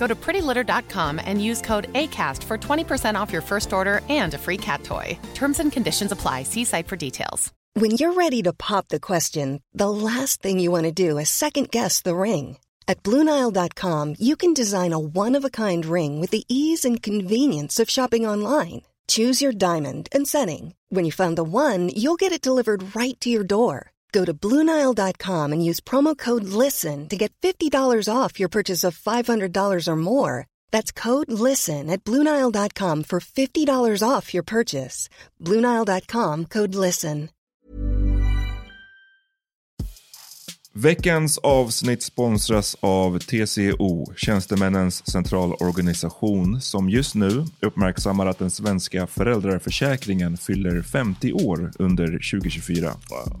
Go to prettylitter.com and use code ACAST for 20% off your first order and a free cat toy. Terms and conditions apply. See site for details. When you're ready to pop the question, the last thing you want to do is second guess the ring. At Bluenile.com, you can design a one of a kind ring with the ease and convenience of shopping online. Choose your diamond and setting. When you find the one, you'll get it delivered right to your door. Go to Bluenile.com and use promo code LISTEN to get $50 off your purchase of $500 or more. That's code LISTEN at Bluenile.com for $50 off your purchase. Bluenile.com code LISTEN. Veckans avsnitt sponsras av TCO, Tjänstemännens centralorganisation, som just nu uppmärksammar att den svenska föräldraförsäkringen fyller 50 år under 2024. Wow.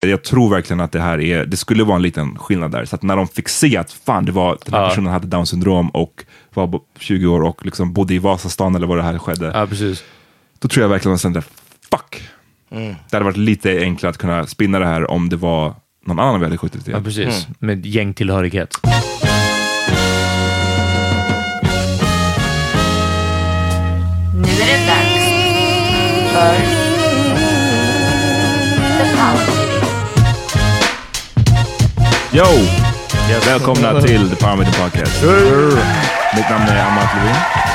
Jag tror verkligen att det här är, det skulle vara en liten skillnad där. Så att när de fick se att fan, det var, den här ja. personen hade down syndrom och var 20 år och liksom bodde i Vasastan eller vad det här skedde. Ja, precis. Då tror jag verkligen att de fuck, Mm. Det hade varit lite enklare att kunna spinna det här om det var någon annan vi hade skjutit till. Ja, precis. Mm. Med gängtillhörighet. Nu är det dags för The Power Yo! Yes. Välkomna till The Meeting Podcast. Mitt namn är Amat Levin.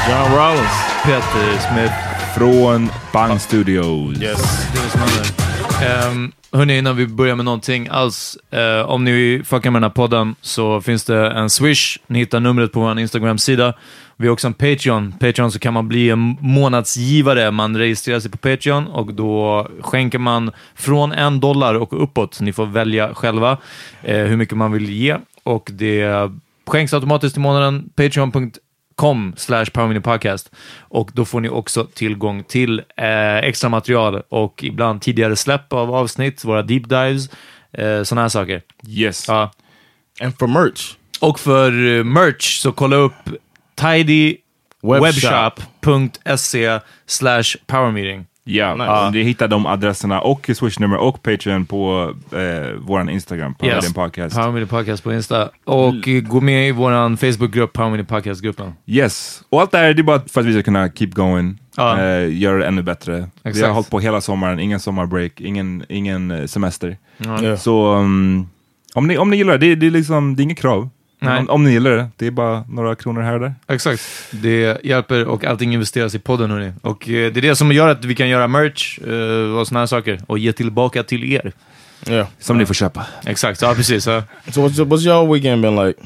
John Rollins. Peter Smith från Bang Studios. Yes, Um, hörni, innan vi börjar med någonting alls. Uh, om ni fuckar med den här podden så finns det en Swish. Ni hittar numret på vår Instagram-sida. Vi har också en Patreon. Patreon så kan man bli en månadsgivare. Man registrerar sig på Patreon och då skänker man från en dollar och uppåt. Ni får välja själva uh, hur mycket man vill ge och det skänks automatiskt i månaden. Patreon.com com slash podcast och då får ni också tillgång till eh, extra material och ibland tidigare släpp av avsnitt, våra deep dives, eh, sådana här saker. Yes. Ja. And for merch. Och för uh, merch så kolla upp tidywebshop.se slash powermeeting. Ja, nice. ni hittar de adresserna och swishnummer och Patreon på eh, vår Instagram, Power yes. Podcast. Power Media Podcast på Insta. Och L gå med i vår Facebookgrupp, Power Media Podcast-gruppen. Yes, och allt det här det är bara för att vi ska kunna keep going, uh. eh, göra det ännu bättre. Exakt. Vi har hållit på hela sommaren, ingen sommarbreak, ingen, ingen eh, semester. Uh. Så um, om, ni, om ni gillar det, det, är liksom, det är inget krav. Nej. Om, om ni gillar det, det är bara några kronor här och där. Exakt. Det hjälper och allting investeras i podden hörni. Och eh, det är det som gör att vi kan göra merch eh, och såna här saker och ge tillbaka till er. Yeah. Som ni får köpa. Exakt, ja precis. Ja. So what's, what's your weekend been like?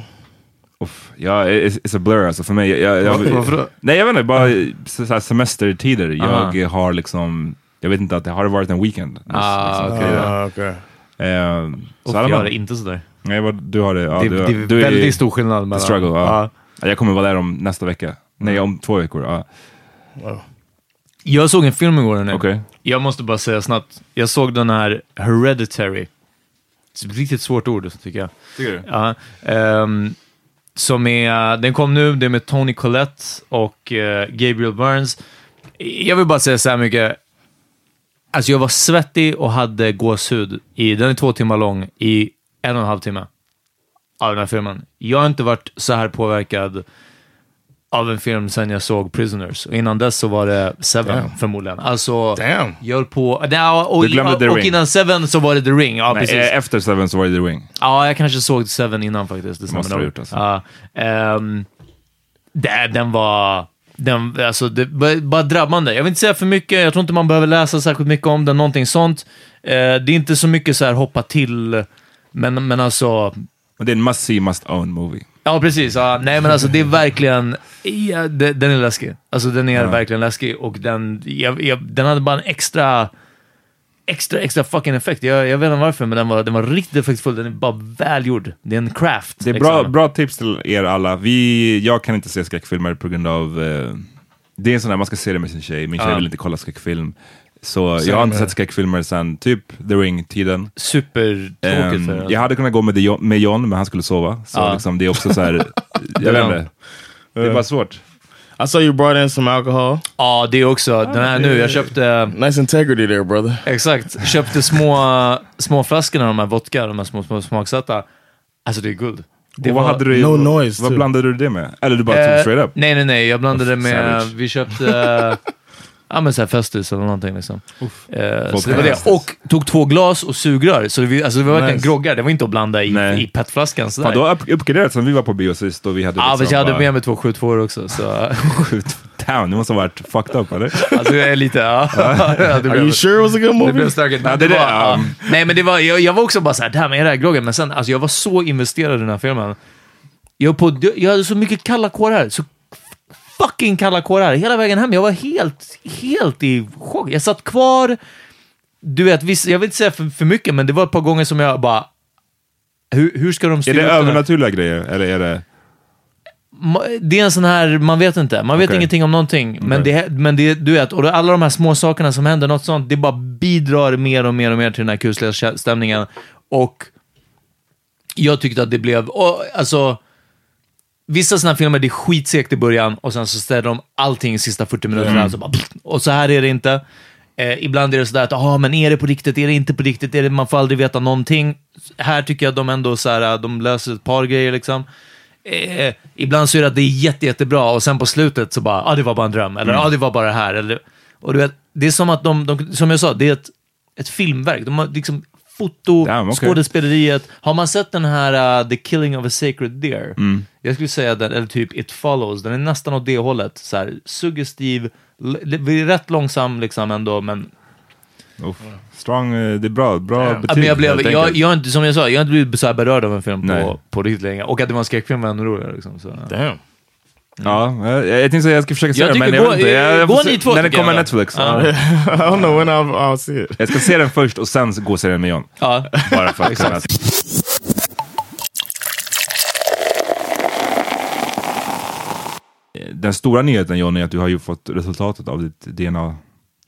Uff, ja, it's, it's a blur alltså för mig. Jag, jag, då? Nej, jag vet inte, bara så semestertider. Jag har liksom, jag vet inte att det har varit en weekend. Ah, liksom. okej. Uh, okay. Och så alla jag har det inte sådär. Nej, vad, du har det. Ja, det, du, det är du väldigt stor skillnad mellan... struggle. Ja. Ja. Ja, Jag kommer vara där om nästa vecka. Nej, om två veckor. Ja. Jag såg en film igår nu. Okej. Jag måste bara säga snabbt. Jag såg den här Hereditary. Det är ett riktigt svårt ord, tycker jag. Tycker du? Ja, ehm, som är, den kom nu, det är med Tony Collette och eh, Gabriel Burns. Jag vill bara säga så här mycket. Alltså jag var svettig och hade gåshud. I, den är två timmar lång, i en och en halv timme. Av den här filmen. Jag har inte varit så här påverkad av en film sen jag såg Prisoners. Och innan dess så var det Seven, Damn. förmodligen. Alltså, Damn. jag höll på... Ja, och, Du glömde The och Ring. innan Seven så var det The Ring. Ja, Nej, precis. eh, efter Seven så var det The Ring. Ja, jag kanske såg Seven innan faktiskt. Det Måste du ha gjort, alltså. Ja, ehm, det, den var... Den, alltså, det bara drabbande. Jag vill inte säga för mycket, jag tror inte man behöver läsa särskilt mycket om den, någonting sånt. Eh, det är inte så mycket så här hoppa till, men, men alltså... Det är en must see, must own movie. Ja, precis. Ja, nej, men alltså det är verkligen... Ja, det, den är läskig. Alltså den är verkligen läskig och den, jag, jag, den hade bara en extra... Extra, extra fucking effekt. Jag, jag vet inte varför, men den var, den var riktigt effektfull. Den är bara välgjord. Det är en craft. Det är bra, liksom. bra tips till er alla. Vi, jag kan inte se skräckfilmer på grund av... Eh, det är en sån där, man ska se det med sin tjej. Min tjej Ja. vill inte kolla skräckfilm. Så jag har inte sett skräckfilmer sedan typ The Ring-tiden. Supertråkigt er. jag hade kunnat gå med, John, med John, men han skulle sova. Så Ja. liksom, det är också så här, jag vet inte. Det är bara svårt. I saw you brought in some alcohol. Ja, det också. Den här nu, jag köpte... Nice integrity there, brother. Exakt. Köpte små, små flaskorna, de här vodka, de här små, små smaksatta. Alltså det är guld. Det vad var- hade du, No vad, noise, vad too. blandade du det med? Eller du bara Eh, tog straight up? Nej, nej, nej. Jag blandade Uff, med... savage. Vi köpte... Ja men såhär Festus eller någonting liksom. Eh, Folk så det var det. Och tog två glas och sugrör. Så det, var- alltså, det var verkligen Nice. groggar. Det var inte att blanda i, Nej. i petflaskan sådär. Fan, du har upp- uppgraderat sen vi var på bio sist och vi hade Ja, liksom men jag hade bara- med mig två 72 också. Så, down, det måste ha varit fucked up eller? alltså jag är lite... Ja. Det Are blev- you sure it was a good Det movie? blev stökigt. Men det det var, det, ja. um. Nej, men det var, jag, jag var också bara såhär, damn, är det här groggen? Men sen, alltså jag var så investerad i den här filmen. Jag, på, jag hade så mycket kalla kårar. Så fucking kalla kårar hela vägen hem. Jag var helt, helt i chock. Jag satt kvar. Du vet, jag vill inte säga för, för mycket, men det var ett par gånger som jag bara... Hur, hur ska de Är styra det den här- övernaturliga grejer? Eller är det... Det är en sån här, man vet inte. Man vet Okej. ingenting om någonting. Men, det, men det, du vet, och alla de här små sakerna som händer, något sånt, det bara bidrar mer och mer och mer till den här kusliga stämningen. Och jag tyckte att det blev, och, alltså, vissa här filmer, det är skitsegt i början och sen så ställer de allting i sista 40 minuterna. Så bara, och så här är det inte. Eh, ibland är det sådär att, ah, men är det på riktigt, är det inte på riktigt, är det, man får aldrig veta någonting. Här tycker jag att de ändå så här, de löser ett par grejer liksom. Eh, ibland så är det att det är jätte, jättebra och sen på slutet så bara, ah, det var bara en dröm, eller ah, det var bara det här. Eller, och du vet, det är som att de, de som jag sa, det är ett, ett filmverk. De har liksom foto, Damn, okej. skådespeleriet. Har man sett den här uh, The Killing of a Sacred Deer? Mm. Jag skulle säga den, eller typ It Follows, den är nästan åt det hållet. Så här, suggestiv, rätt långsam liksom ändå, men Uff. Strong, eh, det är bra, bra Ja, betyg. men jag, blev, jag, jag, inte, som jag sa, jag har inte blivit så här berörd av en film Nej. på, på riktigt länge. Och att det var en skräckfilm var ännu roligare. Liksom, så. Damn. Ja, jag, jag tänkte säga jag ska försöka se Jag den, men jag gå- vet inte. Jag, jag gå ni två När den kommer. Netflix. Ja. I don't know when I'll, I'll see it. Jag ska se den först och sen gå och se den med John. Ja. Bara för att kunna... Den stora nyheten John är att du har ju fått resultatet av ditt DNA.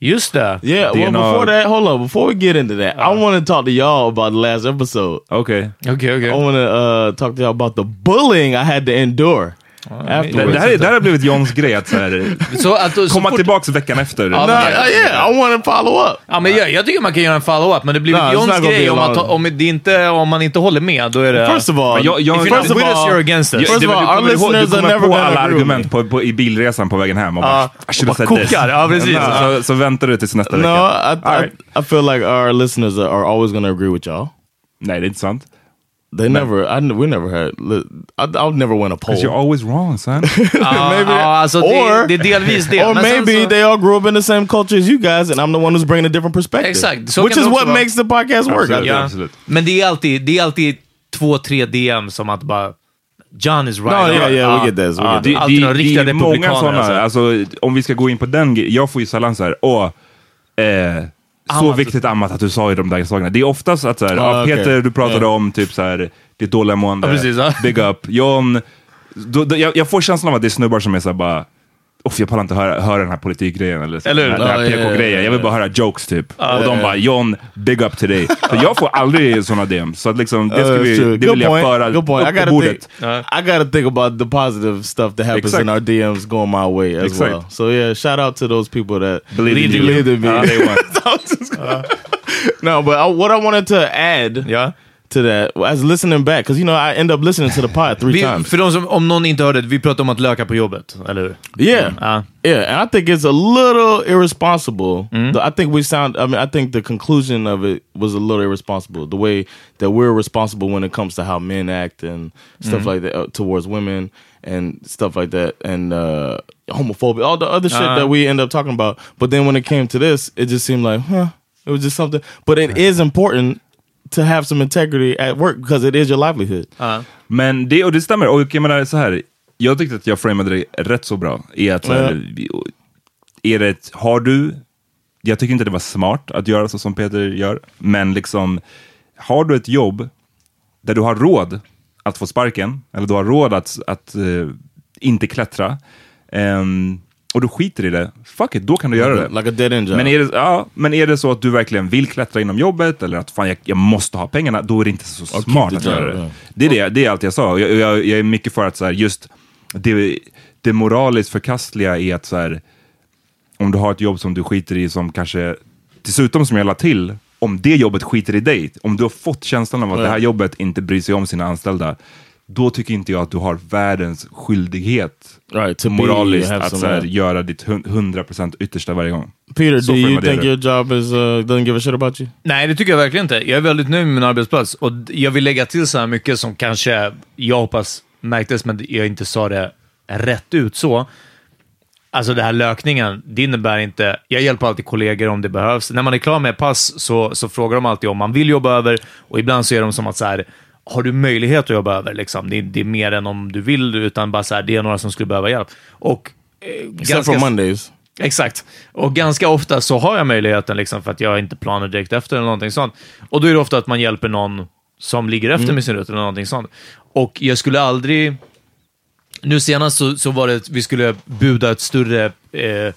Just det. Yeah, well, DNA before that, hold on. Before we get into that, I want to talk to y'all about the last episode. Okej. Okej, okej. I want to uh, talk to y'all about the bullying I had to endure Det, afterwards. det, här är- det här har blivit Johns grej, att så här, Så att, så komma fort- tillbaks veckan efter. Ja, uh, yeah, I want to follow up. Ja, men jag, jag tycker man kan göra en follow-up, men det blir it's Johns gonna grej om, att, long. om, det inte, om man inte håller med, då är det... First of all, jag- jag- If you're first not of with us, all, you're against us. First of all, du our listeners du are kommer never på gonna alla argument på, på, i bilresan på vägen hem och bara, Ja. I should have Och said bara this. kokar, ja, precis. Så, så väntar du tills nästa no, vecka. I, I, right. I feel like our listeners are, always to agree with y'all. Nej, det är inte sant. They never, I, we never had, I, I'll never win a poll. Because you're always wrong son. Maybe- ja, alltså or, det, det är delvis det. or maybe så- they all grew up in the same culture as you guys, and I'm the one who's bringing a different perspective. Exakt, så Which is what vara. makes the podcast work. Absolut. Absolut. Men det är alltid, det är alltid två, tre DM som att bara John is right. No, yeah, yeah, we Ja, get this, we get det är alltid det många sådana, Alltså. alltså, om vi ska gå in på den jag får ju sällan så här, åh, eh, så viktigt Amat att du sa i de där sakerna. Det är oftast att så här, Ah. Peter du pratade Ja. om typ så här, ditt dåliga mående, Ja, precis, ja. big up, John, då, då, jag, jag får känslan av att det är snubbar som är såhär bara, Uff, jag pallar inte höra, höra den här politikgrejen eller, så, Eller den här, här Ja, ja, ja, PK-grejen. Jag vill bara höra jokes typ. och de ja, bara, John, big up till dig. Så jag får aldrig sådana DM. Så att liksom, det, ska Uh, vi, det vill jag föra Good point. I upp på gotta bordet. think. I gotta think about the positive stuff that happens Exakt. in our DMs going my way as Exakt. well. So yeah, shout out to those people that Believe in you. believed in me. Ja, they won. no, but I, what I wanted to add Ja. To that as listening back, because you know I end up listening to the pod three Vi, times. för de som, om någon inte hörde vi pratade om att löka på jobbet, eller hur? Yeah, Ja. yeah, and I think it's a little irresponsible. The- I think we sound. I mean, I think the conclusion of it was a little irresponsible. The way that we're responsible when it comes to how men act and stuff like that uh, towards women and stuff like that, and uh, homophobia, all the other shit Uh-huh. that we end up talking about. But then when it came to this, it just seemed like, huh, it was just something. But it is important to have some integrity at work because it is your livelihood. Men det, och det stämmer, och jag menar så här. Jag tyckte att jag framade det rätt så bra. I att, här, är det, har du, jag tycker inte det var smart att göra så som Peter gör, men liksom, har du ett jobb där du har råd att få sparken, eller du har råd att, att eh, inte klättra, ehm, och du skiter i det, fuck it, då kan du göra det. Like a dead end job. Men är, det, ja, men är det så att du verkligen vill klättra inom jobbet eller att fan jag, jag måste ha pengarna, då är det inte så smart att göra det. Det är, det, det är allt jag sa. Jag, jag, jag är mycket för att så här, just det, det moraliskt förkastliga är att så här, om du har ett jobb som du skiter i som kanske, dessutom som jag la till, om det jobbet skiter i dig, om du har fått känslan av att det här jobbet inte bryr sig om sina anställda, då tycker inte jag att du har världens skyldighet Right, to be- moraliskt have att så här, göra ditt hun- 100% yttersta varje gång. Peter, Så do you think your job is uh, doesn't give a shit about you? Nej, det tycker jag verkligen inte. Jag är väldigt nöjd med min arbetsplats och jag vill lägga till så här mycket som kanske jag hoppas märktes, men jag inte sa det rätt ut så. Alltså det här lökningen, det innebär inte... Jag hjälper alltid kollegor om det behövs. När man är klar med pass så, så frågar de alltid om man vill jobba över och ibland så är de som att så här, har du möjlighet att jobba över? Liksom. Det, är, det är mer än om du vill, utan bara så här, det är några som skulle behöva hjälp. Och, eh, Except for Mondays. Exakt. Och ganska ofta så har jag möjligheten liksom för att jag inte planerar direkt efter eller någonting sånt. Och då är det ofta att man hjälper någon som ligger efter med sin rutt eller någonting sånt. Och jag skulle aldrig... Nu senast så, så var det vi skulle buda ett större eh,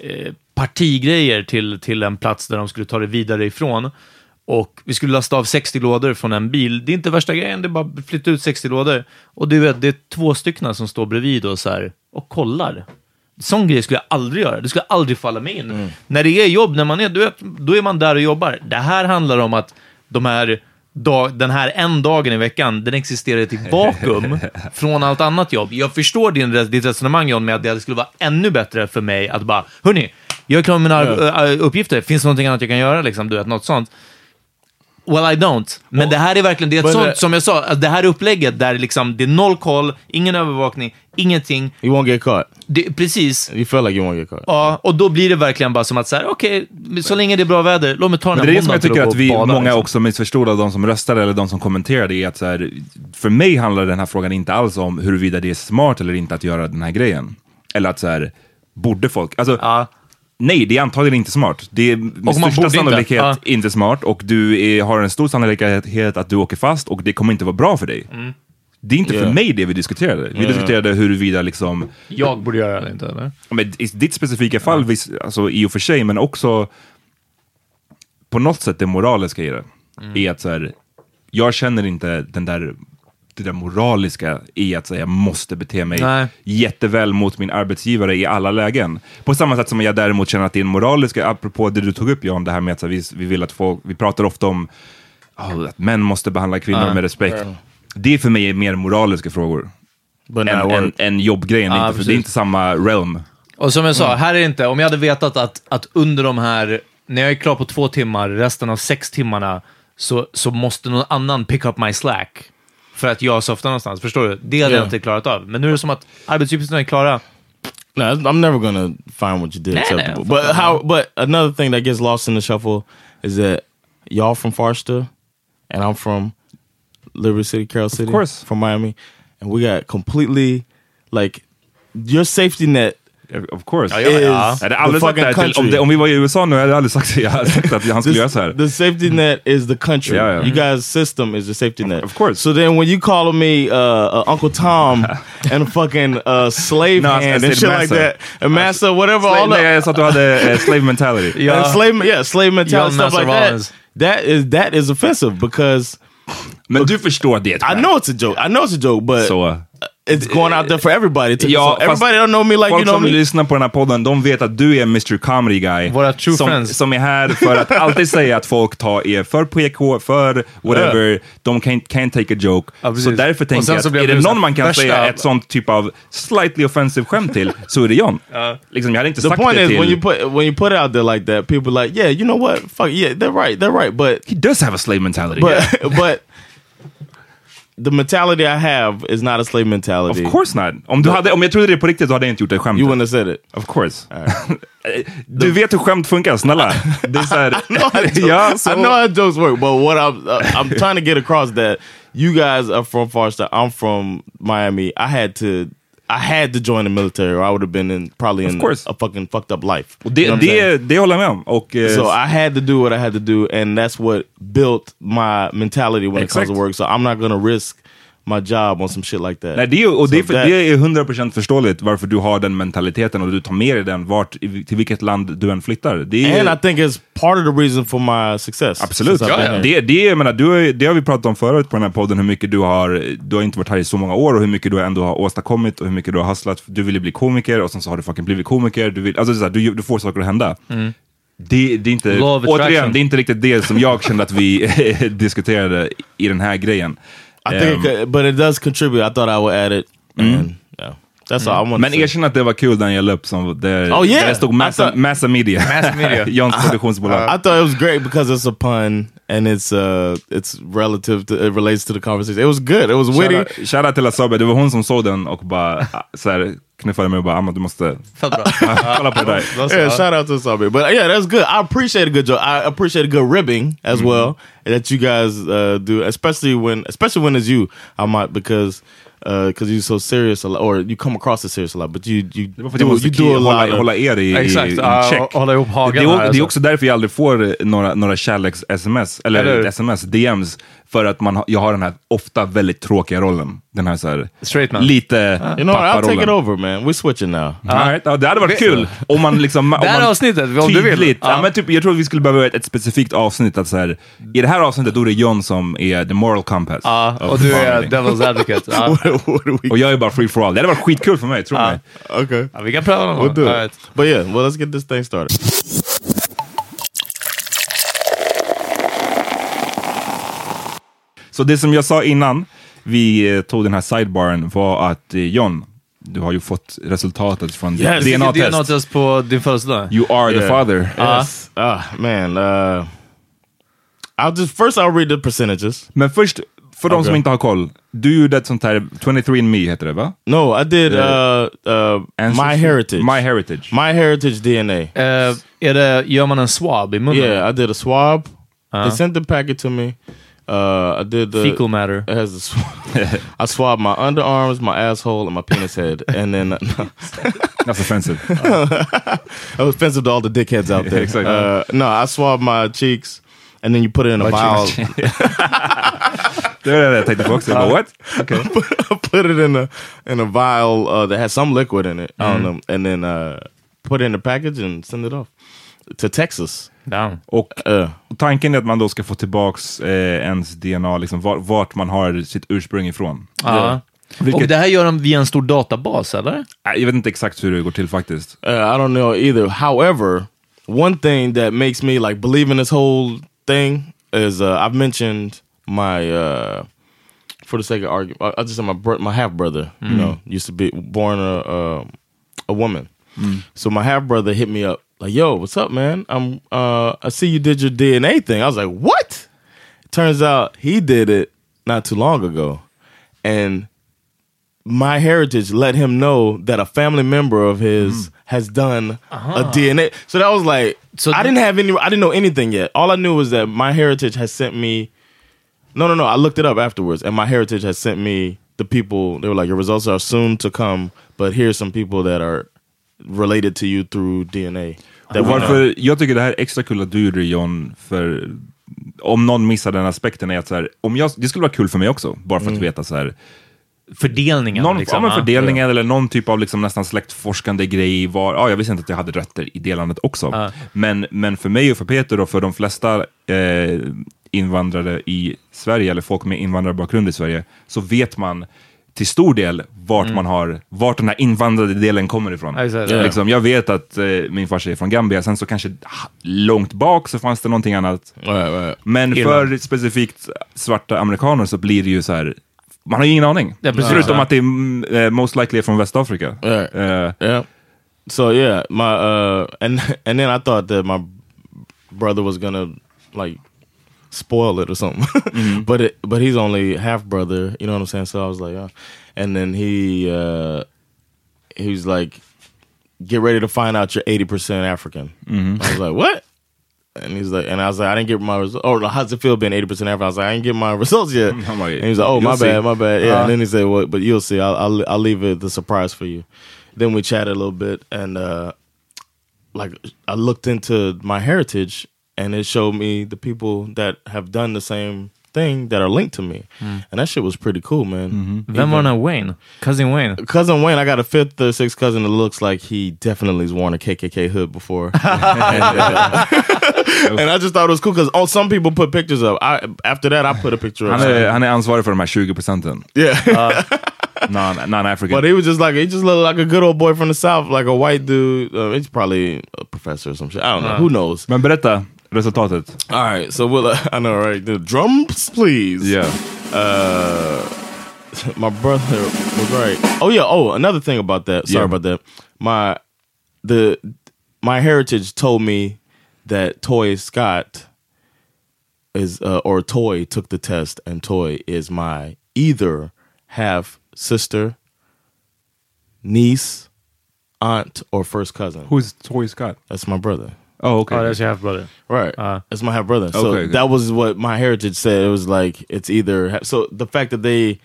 eh, partigrejer till, till en plats där de skulle ta det vidare ifrån. Och vi skulle lasta av 60 lådor från en bil. Det är inte värsta grejen, det är bara att flytta ut 60 lådor. Och du vet, det är två stycken som står bredvid och, så här, och kollar. Sån grej skulle jag aldrig göra. Det skulle aldrig falla mig in. När det är jobb, när man är, du vet, då är man där och jobbar. Det här handlar om att de här dag, den här en dagen i veckan, den existerar i ett vakuum från allt annat jobb. Jag förstår din, ditt resonemang John, med att det skulle vara ännu bättre för mig att bara, hörni, jag är klar med mina Ja. äh, uppgifter. Finns det någonting annat jag kan göra? Liksom, du vet, något sånt. Well, I don't. Men det här är verkligen, det är ett Men sånt, det- som jag sa, att det här upplägget där liksom, det är noll koll, ingen övervakning, ingenting. You won't get caught. Det, precis. You feel like you won't get caught. Ja, och då blir det verkligen bara som att så här, okej, så länge det är bra väder, låt mig ta den Men här det är det som jag tycker att och vi, bada, många liksom. också missförstod av de som röstade eller de som kommenterade är att så här, för mig handlar den här frågan inte alls om huruvida det är smart eller inte att göra den här grejen. Eller att så här, borde folk, alltså Ja. Nej, det är antagligen inte smart. Det är med största inte. sannolikhet Ja. inte. smart och du är, har en stor sannolikhet att du åker fast och det kommer inte vara bra för dig. Mm. Det är inte Yeah. för mig det vi diskuterade. Vi diskuterade huruvida liksom, Jag borde göra det inte, eller? men i ditt specifika fall, vis, alltså, i och för sig, men också på något sätt det moraliska i det. Mm. Är att så här, jag känner inte den där, det där moraliska i att säga jag måste bete mig Nej. jätteväl mot min arbetsgivare i alla lägen. På samma sätt som jag däremot känner att det är en moraliska, apropå det du tog upp John, det här med att vi, vi vill att folk, vi pratar ofta om oh, att män måste behandla kvinnor med respekt. Det är för mig mer moraliska frågor än, än, än jobbgrejen. Ja, inte, för det är inte samma realm. Och som jag sa, Mm. här är det inte, om jag hade vetat att, att under de här, när jag är klar på två timmar, resten av sex timmarna, så, så måste någon annan pick up my slack för att jag softar någonstans. Förstår du? Det hade jag Ja. inte klarat av. Men nu är det som att arbetsuppgifterna är klara. No, I'm never gonna find what you did Nah, acceptable. nah, but how? But another thing that gets lost in the shuffle is that y'all from Farsta, and I'm from Liberty City, Carroll City, course. from Miami, and we got completely like your safety net Of course. is Jag hade aldrig the sagt det fucking här till, om, country. det, om vi var i USA nu hade jag aldrig sagt. Jag hade sagt att han skulle göra så här. The safety net is the country. Yeah, yeah. You guys' system is the safety net. Of course. So then when you call me uh, uh, Uncle Tom and fucking uh, slave No, I- I hand and shit like that, and massa, whatever, all Slave, that. nej, jag sa att du hade eh, slave mentality. And slave, yeah, slave mentality, Young stuff like Master that. That is that is offensive because Men du förstår det I know it's a joke. I know it's a joke, but Så, it's going out there for everybody. To, Ja, so everybody don't know me like you folk know som me. lyssnar på den här podden, de vet att du är Mr Comedy Guy. Våra true som, friends. Som är här för att alltid säga att folk tar er för PK, för whatever, de can, can take a joke. Ja, så därför tänker jag att är det någon man kan värsta- säga ett sånt typ av slightly offensive skämt till, så är det John. Liksom, jag hade inte The sagt point det is till... when you put when you put it out there like that, people are like, yeah, you know what? Fuck yeah, they're right, they're right. But He does have a slave mentality. but but the mentality I have is not a slave mentality. Of course not. Om, du hade, om jag trodde det på riktigt så hade jag inte gjort det skämtet. You wouldn't have said it. Of course. du vet hur skämt funkar, snälla. Det är så här, ja, så, I know how jokes work, but what I'm uh, I'm trying to get across that you guys are from Farsta. I'm from Miami. I had to I had to join the military, or I would have been in probably in course. a fucking fucked up life. Det, You know what I'm saying? det, det håller jag med om. Och, eh, So I had to do what I had to do, and that's what built my mentality when it comes to work. So I'm not gonna risk my job on some shit like that. Nej, det är, och det, är So för, that- det är 100% förståeligt varför du har den mentaliteten och du tar med dig den vart, till vilket land du än flyttar. Det är, and I think it's part of the reason for my success. Absolut. been here. Det, det, jag menar, du, har- det har vi pratat om förut på den här podden, hur mycket du har, du har inte varit här i så många år och hur mycket du ändå har åstadkommit och hur mycket du har hustlat. Du ville bli komiker och sen så har du fucking blivit komiker. Du, vill, alltså, det är så här, du, du får saker att hända. Det, det är inte, återigen, det är inte riktigt det som jag kände att vi diskuterade i den här grejen. I think, Ehm, it could, but it does contribute. I thought I would add it. Mm-hmm. And, I want. Men erkänn att det var kul när jag la upp som där, Oh, yeah. det stod Massa, I thought- Massa Media. Massa Media. Johns produktionsbolag. I thought it was great because it's a pun and it's uh it's relative to it relates to the conversation. It was good. It was witty. Shoutout- Shoutout till Asabe, det var hon som såg den och bara så här, knuffade mig och bara Amma du måste kolla på det där. Yeah, shout out to Sabi. But yeah, that's good. I appreciate a good joke. I appreciate a good ribbing as well that you guys uh, do, especially when especially when it's you. I might because because you're so serious a lot, or you come across as serious a lot, but you you Det var för do, you do a hålla, lot. Of, hålla er i, i, Exakt, i ja, check. hålla ihop det, hagen är, det är alltså. också därför jag aldrig får några, några kärleks-sms, eller, Eller sms, DMs, för att man, har- jag har den här ofta väldigt tråkiga rollen. Den här, så här Straight man. lite you know, what, I'll take it over, man. We're switching now. All right. ja, det hade varit kul om man liksom... om Det här man avsnittet, om du vill. tydligt- Ja. Men typ, jag tror vi skulle behöva ett, ett specifikt avsnitt. Att så här, I det här avsnittet då är det John som är the moral compass. Ja, och du är devil's advocate. What we? Och jag är bara free for all. Det hade varit skitkul för mig, tro mig. Okay, vi kan pröva någon we'll gång. do All it. right. But yeah, well, let's get this thing started. Så det som jag sa innan vi eh, tog den här sidebaren var att eh, John, du har ju fått resultatet från Yes. DNA-test. DNA-test på din födelsedag. You are the Yeah. father. Yes. Ah, man. Uh, I'll just first I'll read the percentages. Men först, för de som Okay. inte har koll. Du gjorde ett sånt här, 23andMe heter det va? No, I did Yeah. uh, uh, my heritage. My Heritage. My heritage DNA. Eh, är det, gör man en swab i munnen? Yeah, I did a swab. Uh-huh. They sent the packet to me. Uh, I did the Fecal matter. It has the sw- I swabbed my underarms, my asshole, and my penis head, and then That's offensive. it was offensive to all the dickheads out there. Exactly. Uh, no, I swabbed my cheeks, and then you put it in a vial. det var det jag tänkte på också. Jag bara, what? Okay. I put it in a in a vial uh, that has some liquid in it. I Mm-hmm. don't know, and then uh, put it in a package and send it off to Texas. Damn. Och Uh, tanken är att man då ska få tillbaks eh, ens DNA, liksom, var, vart man har sitt ursprung ifrån. Ja. Vilket- Och det här gör de via en stor databas, eller? Jag vet inte exakt hur det går till faktiskt. Uh, I don't know either. However, one thing that makes me like believe in this whole thing is uh, I've mentioned my uh, for the sake of argument, I just said my bro- my half brother. You know, used to be born a uh, a woman. So my half brother hit me up like, "Yo, what's up, man? I'm uh, I see you did your DNA thing." I was like, "What?" turns out he did it not too long ago, and my heritage let him know that a family member of his has done a DNA. So that was like, So I didn't have any, I didn't know anything yet. All I knew was that my heritage has sent me. No, no, no. I looked it up afterwards, and my heritage has sent me the people. They were like, your results are soon to come, but here's some people that are related to you through DNA. Och varför, jag tycker det här är extra kul att du gjorde det John, för om någon missar den aspekten är att så här, om jag, det skulle vara kul för mig också, bara för att veta så här, Fördelningen. någon liksom, ja, men ja. fördelningen eller någon typ av liksom nästan släktforskande grej. Var, ja, jag visste inte att jag hade rötter i det landet också. Men, men för mig och för Peter och för de flesta eh, invandrare i Sverige, eller folk med invandrarbakgrund i Sverige, så vet man till stor del vart man har, vart den här invandrade delen kommer ifrån. Mm. Ja. ja. Liksom, jag vet att eh, min farsa är från Gambia, sen så kanske långt bak så fanns det någonting annat. Right, right. Men Irland. för specifikt svarta amerikaner så blir det ju så här, man har ju ingen aning. Ja, precis. Förutom att det är mm, eh, most likely är från Västafrika. Eh, Yeah. So yeah, my uh and and then I thought that my brother was gonna like spoil it or something. but it but he's only half brother, you know what I'm saying? So I was like, yeah. And then he uh he was like get ready to find out you're 80% African. I was like, "What?" And he's like, and I was like, I didn't get my results. Oh, how's it feel being 80% African? I was like, I didn't get my results yet. Like, and he's like, oh, my see. bad, my bad. Yeah. and then he said, well, but you'll see. I'll, I'll, I'll leave it the surprise for you. Then we chatted a little bit and, uh, like I looked into my heritage and it showed me the people that have done the same thing that are linked to me. And that shit was pretty cool, man. Vem var den här Wayne? Cousin Wayne? Cousin Wayne, I got a fifth or sixth cousin that looks like he definitely has worn a KKK hood before. and, uh, and I just thought it was cool because oh, some people put pictures up. I, after that, I put a picture han, up. är, han är ansvarig för de här 20 procenten. yeah. Non- Non-African. but he was just like, he just looked like a good old boy from the South, like a white dude. Uh, he's probably a professor or some shit. I don't know. Who knows? Men berätta resultatet. All right. So we'll, uh, I know, right? The drums, please. Yeah. uh my brother was right. Oh yeah. Oh, another thing about that. Sorry Yeah. about that. My the my heritage told me that Toy Scott is uh, or Toy took the test, and Toy is my either half sister, niece, aunt, or first cousin. Who's Toy Scott? That's my brother. Oh, okay. Ja, det är så half brother. Right. Uh, That's my half brother. So Okay, good. that was what my heritage said. It was like it's either so the fact that they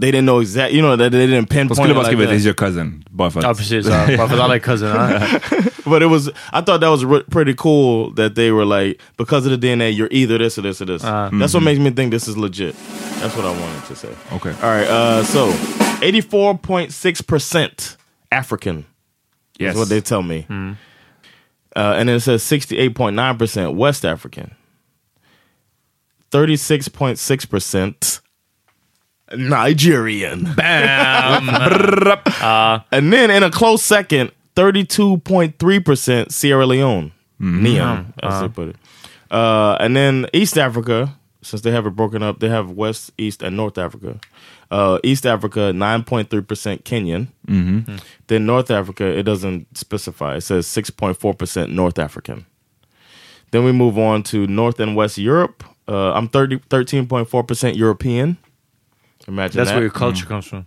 they didn't know exact, you know, that they didn't De pinpoint skulle it bara like skrivit that. is your cousin. Bara för att... Ja, precis. Ja. Bara för alla cousin. ja. But it was I thought that was pretty cool that they were like because of the DNA, you're either this or this or this. That's what makes me think this is legit. That's what I wanted to say. Okay. All right. Uh, so eighty four point six percent African. Yes. is what they tell me. Uh, and then it says 68.9% West African, 36.6% Nigerian. Bam! And then in a close second, 32.3% Sierra Leone. Neon, as they put it. Uh, and then East Africa, since they have it broken up, they have West, East, and North Africa. Uh, East Africa, 9.3% Kenyan. Then North Africa, it doesn't specify. It says 6.4% North African. Then we move on to North and West Europe. Uh, I'm 30, 13.4% European. Imagine That's that. where your culture comes from.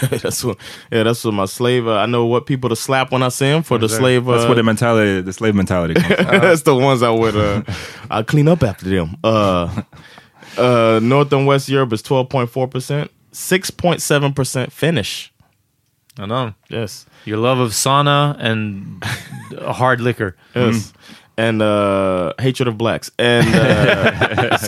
that's what, yeah, that's what my slave. Uh, I know what people to slap when I see them for the slave. Uh, That's where the mentality, the slave mentality comes from. that's the ones I would. Uh, I clean up after them. Uh, uh, North and West Europe is twelve point four percent, six point seven percent finish. I know. Yes, Your love of sauna and hard liquor. yes, and uh, hatred of blacks and uh,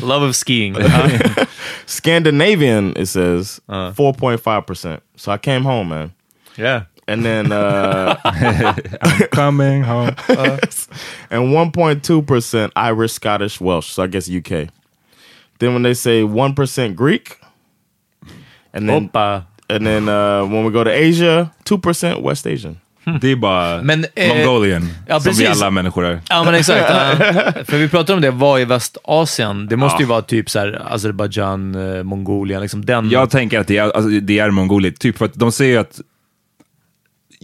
Love of skiing. Scandinavian. It says four point five percent. So I came home, man, yeah. and then uh, Coming home. and 1.2% Irish, Scottish, Welsh. So I guess UK. Then when they say 1% Greek, and then Hoppa. and then uh, when we go to Asia, 2% West Asian. Det är bara Men, eh, Mongolian, ja, som vi alla människor är. Ja, men exakt. ja. För vi pratar om det, vad i Västasien? Det måste ju vara typ så här Azerbaijan, eh, Mongolien, liksom den. Jag tänker att det är, alltså, det är Mongoliet, typ för att de säger att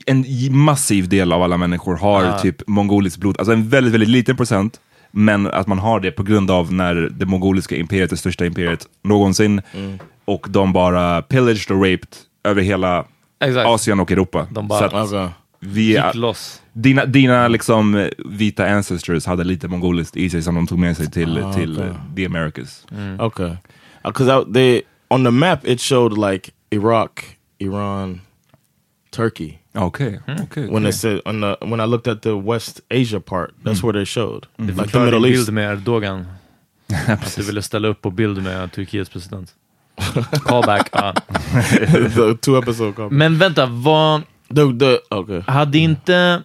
en massiv del av alla människor har typ mongoliskt blod, alltså en väldigt, väldigt liten procent, Men att man har det på grund av när det mongoliska imperiet, det största imperiet någonsin, Mm. och de bara pillaged och raped över hela Exakt. Asien och Europa. De bara- Så att Okay. vi Gick loss. dina, dina liksom eh, vita ancestors hade lite mongoliskt i sig som de tog med sig till, Ah, till okay. the Americas. Okay, because they on the map it showed like Iraq, Iran, Turkey. Okej, Mm. okej. When they said on the when I looked at the West Asia part, that's where they showed like the Middle East. bild med Erdogan. att du ville ställa upp på bild med Turkiets president. Callback. ja. the two episode cover. Men vänta, vad... The, the okay. Hade inte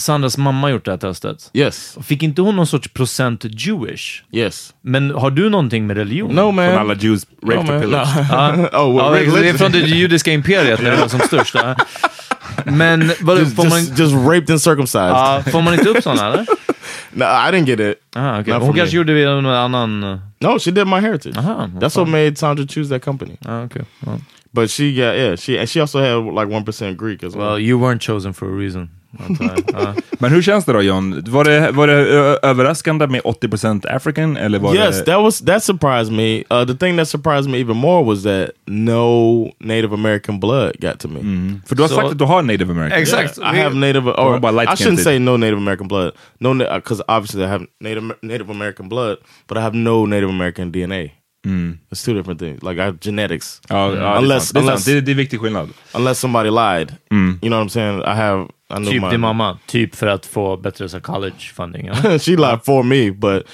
Sandras mamma gjort det här testet? Yes. Fick inte hon någon sorts procent Jewish? Yes. Men har du någonting med religion? No man. Från alla Jews raped no, pillaged. No. Ja. oh, well, Ja, det är från det judiska imperiet när det var som störst. ja. Men vad, just, får, man, just, just raped and circumcised. ja, får man inte upp sådana eller? no, I didn't get it. Aha, okay. Not Hon kanske gjorde det någon annan... uh, No, she did my heritage. Aha, That's what made Sandra choose that company. Ah, okay. Well, But she got yeah, she and she also had like one percent Greek as well. well, you weren't chosen for a reason. Ja. Men hur känns det då John? Var det, var det överraskande med 80% African eller var yes, det... that was that surprised me. Uh, the thing that surprised me even more was that no Native American blood got to me. För du har Så- sagt att du har native american. Exakt. I have Native, or I shouldn't say no Native American blood. No, because obviously I have Native Native American blood, but I have no Native American DNA. It's two different things. Like I genetics. Ja, ja, Unless- det, är sant. det, är unless- sant. det, det är viktig skillnad. Unless somebody lied, you know what I'm saying. I have. I know Typ my, din mamma. Typ för att få bättre så, college funding. Ja? she lied for me, but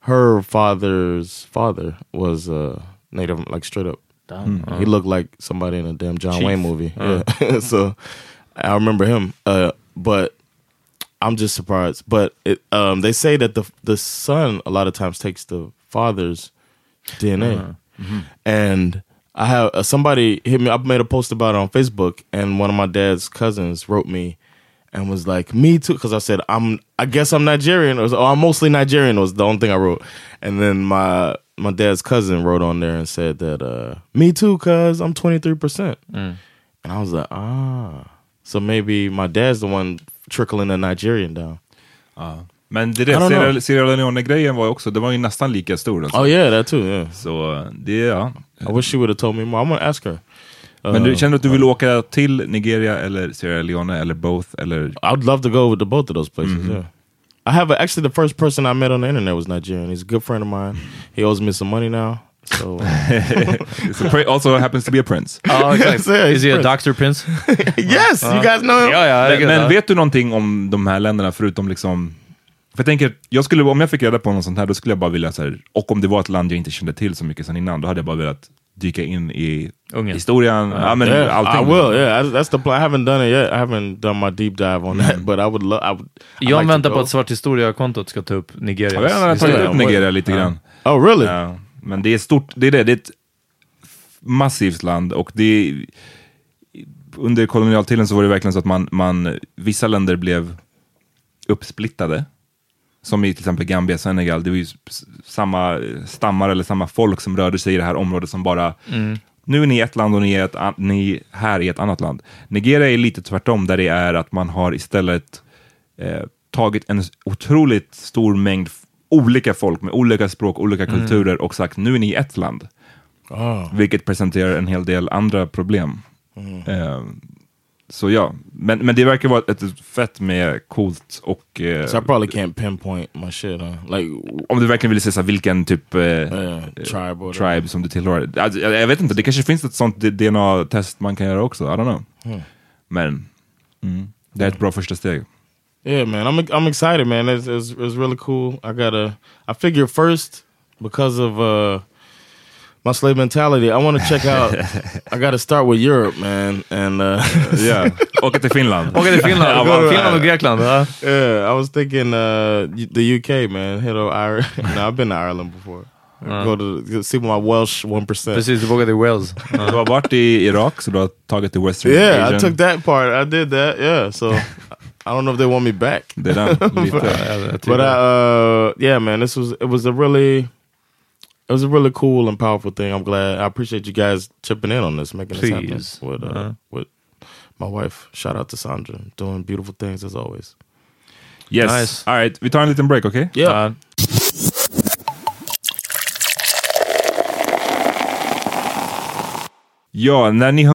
her father's father was uh, Native, like straight up. Damn. He looked like somebody in a damn John Chief. Wayne movie. Yeah. so I remember him. Uh, but I'm just surprised. But it, um, they say that the the son a lot of times takes the father's DNA, and I have uh, somebody hit me. I made a post about it on Facebook, and one of my dad's cousins wrote me and was like, "Me too," because I said I'm. I guess I'm Nigerian, or oh, I'm mostly Nigerian. Was the only thing I wrote, and then my my dad's cousin wrote on there and said that uh, me too, cause I'm 23 percent, and I was like, ah, so maybe my dad's the one trickling the Nigerian down. Men det där. Sierra, Sierra Leone-grejen var också, det var ju nästan lika stor. Alltså. Oh yeah, that too. Yeah, Så det, ja. I wish she would have told me more. I'm gonna ask her. Men du Uh, känner att du vill åka till Nigeria eller Sierra Leone eller both? Eller? I'd love to go to both of those places. Yeah. I have a, actually the first person I met on the internet was Nigerian. He's a good friend of mine. He owes me some money now. So uh, also happens to be a prince. Ja, exakt. Yeah, he's Is he a Prince. doctor prince? yes, you guys know him. Ja, ja, Men, men vet du någonting om de här länderna förutom liksom... För jag tänker, jag skulle, om jag fick reda på något sånt här, då skulle jag bara vilja så här, och om det var ett land jag inte kände till så mycket sedan innan, då hade jag bara velat dyka in i Ungern. historien, ja, men Yeah, allting. I will. Yeah, I- that's the plan. I haven't done it yet. I haven't done my deep dive on that, but I would love. I would. John like väntar på att Svart Historia-kontot ska ta upp Nigerias Jag har tagit upp Nigeria lite grann. Oh, really? Ja, men det är stort, det är det, det är ett massivt land och det är, under kolonialtiden så var det verkligen så att man, man, vissa länder blev uppsplittade. Som i till exempel Gambia, Senegal, det var ju samma stammar eller samma folk som rörde sig i det här området som bara Nu är ni ett land och ni är ett, ni här i ett annat land. Nigeria är lite tvärtom, där det är att man har istället eh, tagit en otroligt stor mängd olika folk med olika språk, olika kulturer och sagt nu är ni ett land. Vilket presenterar en hel del andra problem. Eh, så ja, men, men det verkar vara ett, ett fett med coolt och eh, So I probably can't pinpoint my shit. Huh? Like om du verkligen vill se här, vilken typ eh, uh, tribe or tribe som du tillhör. Alltså, jag, jag vet inte, det kanske finns ett sånt DNA-test man kan göra också. I don't know. Men mm, det är ett bra första steg. Yeah, man, I'm I'm excited, man. It's, it's it's really cool. I gotta. I figure first because of uh my slave mentality. I want to check out. I got to start with Europe, man, and uh, Yeah. Åka till Finland. Åka till Finland. Finland och Grekland. Ja. yeah, I was thinking uh the UK, man. Hit over Ireland. no, I've been to Ireland before. Go to see my Welsh one percent. Precis, du vågade till Wales. Du har varit i Irak, så du har tagit till Western Yeah, Asian. I took that part. I did that. Yeah, so I don't know if they want me back. Det är den, lite. but I, uh, yeah, man, this was it was a really, it was a really cool and powerful thing. I'm glad. I appreciate you guys chipping in on this, making this happen Please. with uh, Uh-huh. with my wife. Shout out to Sandra, doing beautiful things as always. Yes. Nice. All right, vi tar en liten break, okej? Yeah. Uh, Ja, när ni hör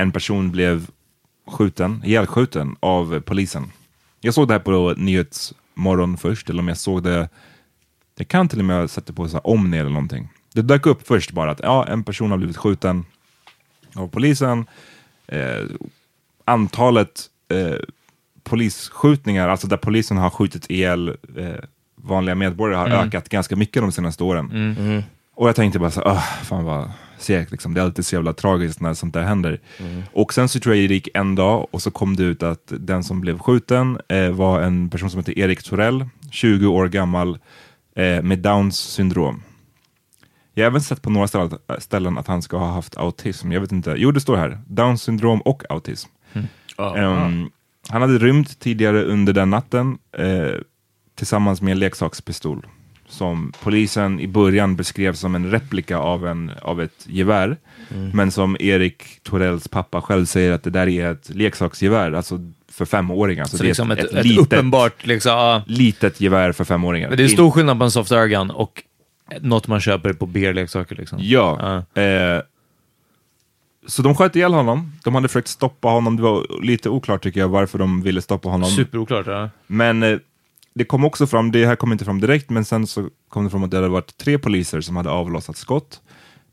en person blev skjuten, ihjälskjuten av polisen. Jag såg det här på Nyhetsmorgon först, eller om jag såg det, det kan till och med det på så här, Omni eller någonting. Det dök upp först bara att ja, en person har blivit skjuten av polisen. Eh, antalet eh, polisskjutningar, alltså där polisen har skjutit ihjäl eh, vanliga medborgare har Mm. ökat ganska mycket de senaste åren. Och jag tänkte bara så "Åh, fan vad segt liksom. Det är alltid så jävla tragiskt när sånt där händer. Och sen så tror jag det gick en dag och så kom det ut att den som blev skjuten eh, var en person som heter Erik Torell, 20 år gammal, eh, med Downs syndrom. Jag har även sett på några ställen, att han ska ha haft autism. Jag vet inte. Jo, det står här. Downs syndrom och autism. Ehm, han hade rymt tidigare under den natten eh, tillsammans med en leksakspistol som polisen i början beskrev som en replika av, en, av ett gevär. Men som Erik Torells pappa själv säger att det där är ett leksaksgevär, alltså för femåringar. så det är liksom ett, ett, litet, uppenbart, liksom, ja. litet gevär för femåringar. Men det är stor skillnad på en soft airgun och något man köper på BR-leksaker. Liksom. Ja. Eh, så de sköt ihjäl honom. De hade försökt stoppa honom. Det var lite oklart tycker jag varför de ville stoppa honom. Superoklart. Ja. Men eh, det kom också fram, det här kom inte fram direkt, men sen så kom det fram att det hade varit tre poliser som hade avlossat skott.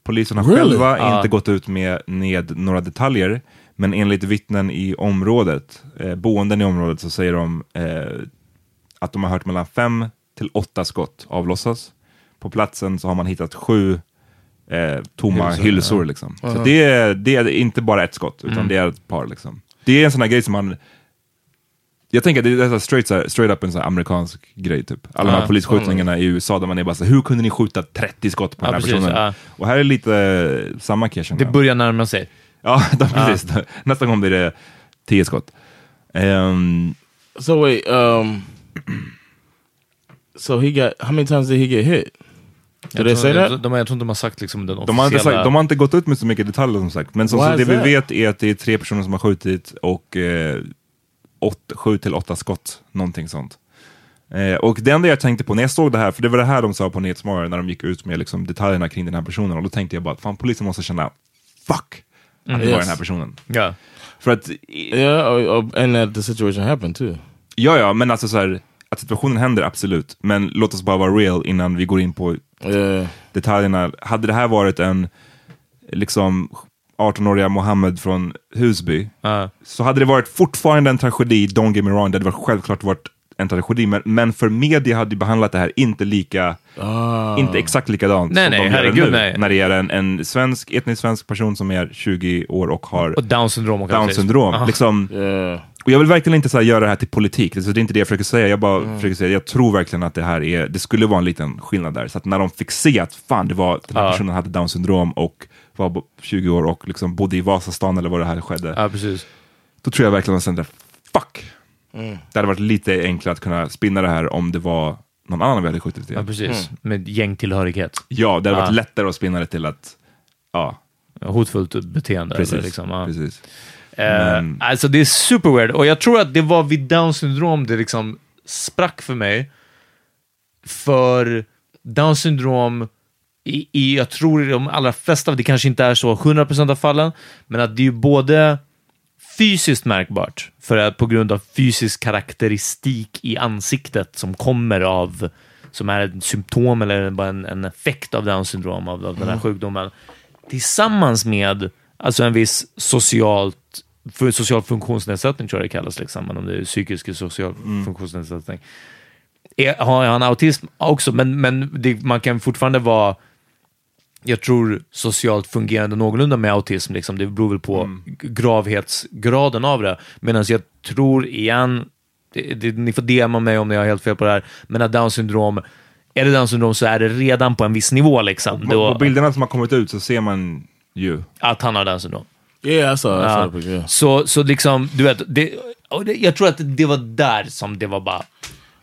Polisen har Really? själva Ja. inte gått ut med, med några detaljer, men enligt vittnen i området, eh, boenden i området, så säger de eh, att de har hört mellan fem till åtta skott avlossas. På platsen så har man hittat sju eh, tomma Hylsor, hylsor. ja. liksom. Så det, är, det är inte bara ett skott, utan det är ett par. Liksom. Det är en sån här grej som man jag tänker att det är straight, här, straight up en sån amerikansk grej typ. Alla de Ja, här polisskjutningarna i USA där man är bara så här, hur kunde ni skjuta 30 skott på Ja, den här precis, personen? ja. Och här är lite samma case. Det börjar närma sig. Ja, de, precis. Nästa gång blir det 10 skott. Ehm, So wait, um, so he got how many times did he get hit? Do Jag they tror, say jag, that? de, jag tror inte de har sagt liksom den de, har inte officiella... sagt, de har inte gått ut med så mycket detaljer som sagt. Men så, Why så det vi vet är att det är tre personer som har skjutit och eh, sju till åtta skott. Någonting sånt. Eh, och det enda jag tänkte på när jag såg det här, för det var det här de sa på Nyhetsmorgon när de gick ut med liksom, detaljerna kring den här personen. Och då tänkte jag bara, fan polisen måste känna, fuck, att det var Yes. den här personen. Ja. För att, Yeah, or, or, and that the situation happened too. ja ja, men alltså så här, att situationen händer absolut. Men låt oss bara vara real innan vi går in på Yeah. detaljerna. Hade det här varit en liksom 18-åriga Mohammed från Husby Ja. så hade det varit fortfarande en tragedi, don't get me wrong, det hade varit självklart varit en tragedi, men, men för media hade ju behandlat det här inte lika, inte exakt likadant Nej, som nej, de gör herregud, nu. nej. När det är en, en svensk, etnisk svensk person som är 20 år och har Och down syndrom. man down syndrom. Ja. Liksom, Yeah. Och jag vill verkligen inte så göra det här till politik, det är inte det jag försöker säga. Jag bara Mm. försöker säga, jag tror verkligen att det här är, det skulle vara en liten skillnad där. Så att när de fick se att fan, det var, den här Ja. personen hade down syndrom och var bo- 20 år och liksom bodde i Vasastan eller vad det här skedde. Ja, precis. Då tror jag verkligen att de kände, fuck! Mm. Det hade varit lite enklare att kunna spinna det här om det var någon annan vi hade skjutit Ja, till. precis. Med gängtillhörighet. Ja, det hade varit Ja. lättare att spinna det till att, ja, Hotfullt beteende. precis. Eller liksom, ja. precis. Eh, Men- Alltså det är super weird och jag tror att det var vid down syndrom det liksom sprack för mig. För down syndrom, i, i, jag tror i de allra flesta, det kanske inte är så 100% av fallen, men att det är ju både fysiskt märkbart, för att på grund av fysisk karaktäristik i ansiktet som kommer av, som är ett symptom eller bara en, en effekt av down syndrom, av, av den här Mm. sjukdomen, tillsammans med alltså en viss socialt, för, social funktionsnedsättning tror jag det kallas, liksom, men om det är psykisk social funktionsnedsättning. Är, har han autism också, men, men det, man kan fortfarande vara jag tror socialt fungerande någorlunda med autism. Liksom. Det beror väl på gravhetsgraden av det. Medan jag tror igen, det, det, ni får DMa mig om ni har helt fel på det här, men att down syndrom, är det down syndrom så är det redan på en viss nivå. Liksom. På, Då, på bilderna som har kommit ut så ser man ju att han har down syndrom. Yeah, saw Ja. picture. Yeah. Så, så liksom, du vet, det, jag tror att det var där som det var bara...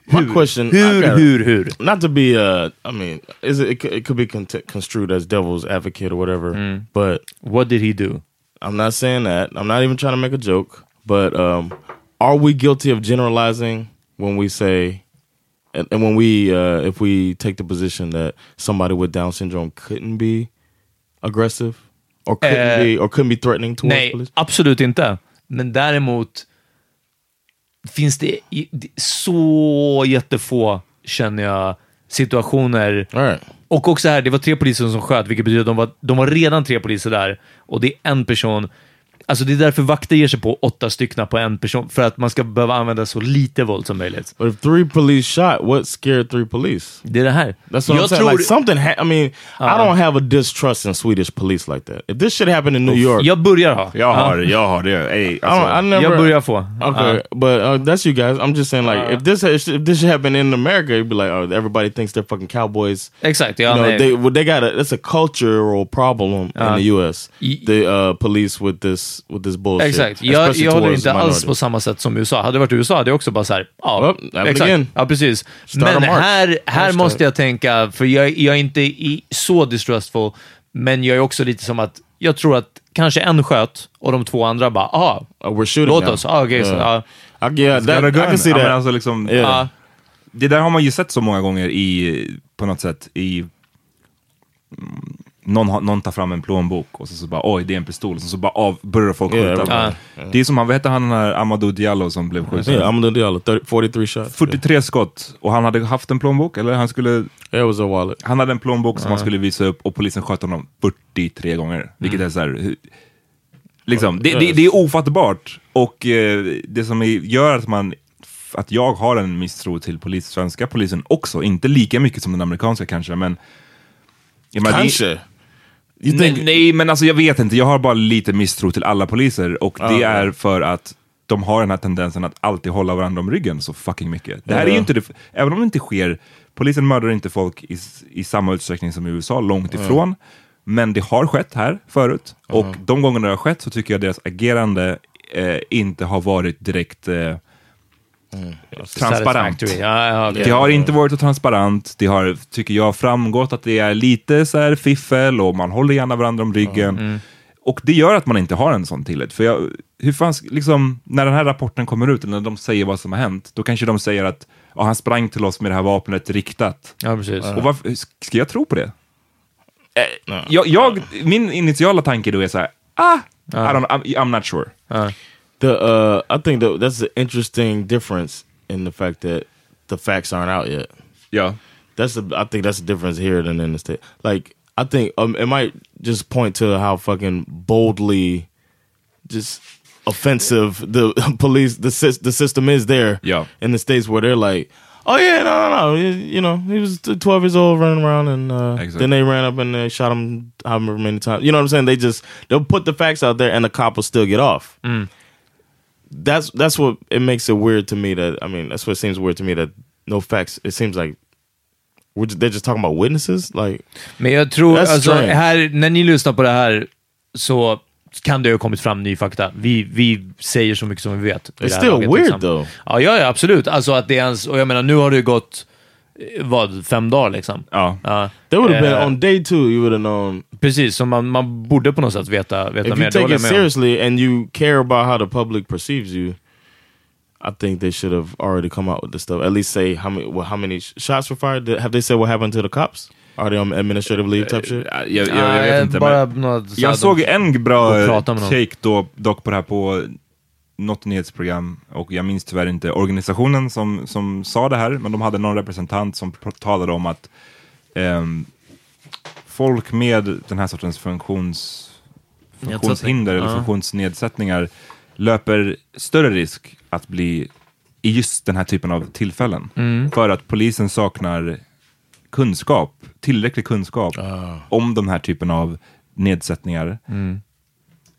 My question, hur, I got- hur, hur? Not to be, uh, I mean, is it, it, could- it could be cont- construed as devil's advocate or whatever, but What did he do? I'm not saying that. I'm not even trying to make a joke, but um, are we guilty of generalizing when we say, and, and when we, uh, if we take the position that somebody with Down syndrome couldn't be aggressive or couldn't Eh, be or couldn't be threatening towards Nej, police? absolut inte. Men däremot finns det så jättefå, känner jag, situationer. Right. Och också här, det var tre poliser som sköt, vilket betyder att de var, de var redan tre poliser där. Och det är en person. Alltså det är därför vakter ger sig på åtta stycken på en person, för att man ska behöva använda så lite våld som möjligt. But if three police shot, what scared three police? Det är det här. That's what Jag I'm saying. tror- Like something. Ha- I mean, I Uh. don't have a distrust in Swedish police like that. If this shit happened in New York, Jag börjar ha. Jag har, jag har det. Ey, I, don't, I alltså, never. Jag börjar få. Okay, Ja. but uh, that's you guys. I'm just saying, like, if this if this shit happened in America, you'd be like, oh, everybody thinks they're fucking cowboys. Exakt, ja, you know, they well, they got a that's a cultural problem in the U.S. The uh, police with this with this bullshit. Exakt. Jag, jag håller inte alls på samma sätt som USA. Hade det varit USA hade jag också bara så här, ja, Well, exakt. again. Ja, precis. Start Men här, här måste jag tänka, för jag, jag är inte i, så distrustful, men jag är också lite som att jag tror att kanske en sköt och de två andra bara, ah, Uh, we're shooting låt oss. Ah, okay, så, Yeah. ja. I, yeah, that, I can see Ja, that. men alltså liksom, Yeah. Ja. Det där har man ju sett så många gånger i, på något sätt, i mm, någon, någon tar fram en plånbok och så, så bara oj, det är en pistol, och så, så bara av, börjar folk Yeah, skjuta. everybody. Det är som han, vad hette han den här Amadou Diallo som blev skjuten? yeah, do 30, 43 shots. 43 skott och han hade haft en plånbok, eller han skulle, Yeah, it was a wallet. han hade en plånbok som han skulle visa upp och polisen sköt honom 43 gånger. Vilket är så här, hur- liksom, det, det, det är ofattbart. Och eh, det som gör att man att jag har en misstro till polis, svenska polisen också, inte lika mycket som den amerikanska kanske, men... Det- Kanske. You Nej, nej, men alltså jag vet inte. Jag har bara lite misstro till alla poliser och det är för att de har den här tendensen att alltid hålla varandra om ryggen så fucking mycket. Det här är ju inte det, även om det inte sker, polisen mördar inte folk i, i samma utsträckning som i USA, långt ifrån. Men det har skett här förut och de gångerna det har skett så tycker jag deras agerande eh, inte har varit direkt eh, transparent. Satisfactory. Ja, okej. Det har inte varit så transparent. Det har, tycker jag, framgått att det är lite så här fiffel och man håller gärna varandra om ryggen. Mm. Och det gör att man inte har en sån tillit. För jag, hur fan, sk- liksom, när den här rapporten kommer ut, eller när de säger vad som har hänt, då kanske de säger att ja, han sprang till oss med det här vapnet riktat. Ja, precis. Och varför, ska jag tro på det? No. Jag, jag, min initiala tanke då är så här, ah, I don't, I'm, I'm not sure. The uh, I think that that's an interesting difference in the fact that the facts aren't out yet. Ja. That's the I think that's the difference here than in the state. Like I think um, it might just point to how fucking boldly, just offensive the police the the system is there. Yeah. in the states where they're like. Oh yeah, no, no, no. You, you know, he was twelve years old, running around, and uh, Exactly. then they ran up and they shot him however many times. You know what I'm saying? They just they'll put the facts out there, and the cop will still get off. That's that's what it makes it weird to me that I mean that's what seems weird to me that no facts. It seems like just, they're just talking about witnesses. Like Men jag tror, alltså, strange. här, när ni lyssnar på det här så kan det ha kommit fram ny fakta. Vi, vi säger så mycket som vi vet. It's still laget, weird, liksom. though. Ja, ja, ja, absolut. Alltså att det ens, och jag menar, nu har det gått, eh, vad, fem dagar liksom? Ja. Ja. that would have Eh, been on day two. You would have known. Precis, så man, man borde på något sätt veta, veta If mer. you Det håller take jag it med om. seriously and you care about how the public perceives you, I think they should have already come out with this stuff. At least say how many well, how many sh- shots were fired. Have they said what happened to the cops? Are they on administrative leave type shit? Jag, jag, jag Nej, vet inte. bara men något så jag såg en bra take då, dock på det här på något nyhetsprogram och jag minns tyvärr inte organisationen som, som sa det här, men de hade någon representant som talade om att ehm, folk med den här sortens funktions, funktionshinder eller funktionsnedsättningar löper större risk att bli i just den här typen av tillfällen. Mm. För att polisen saknar kunskap, tillräcklig kunskap om de här typen av nedsättningar. Mm.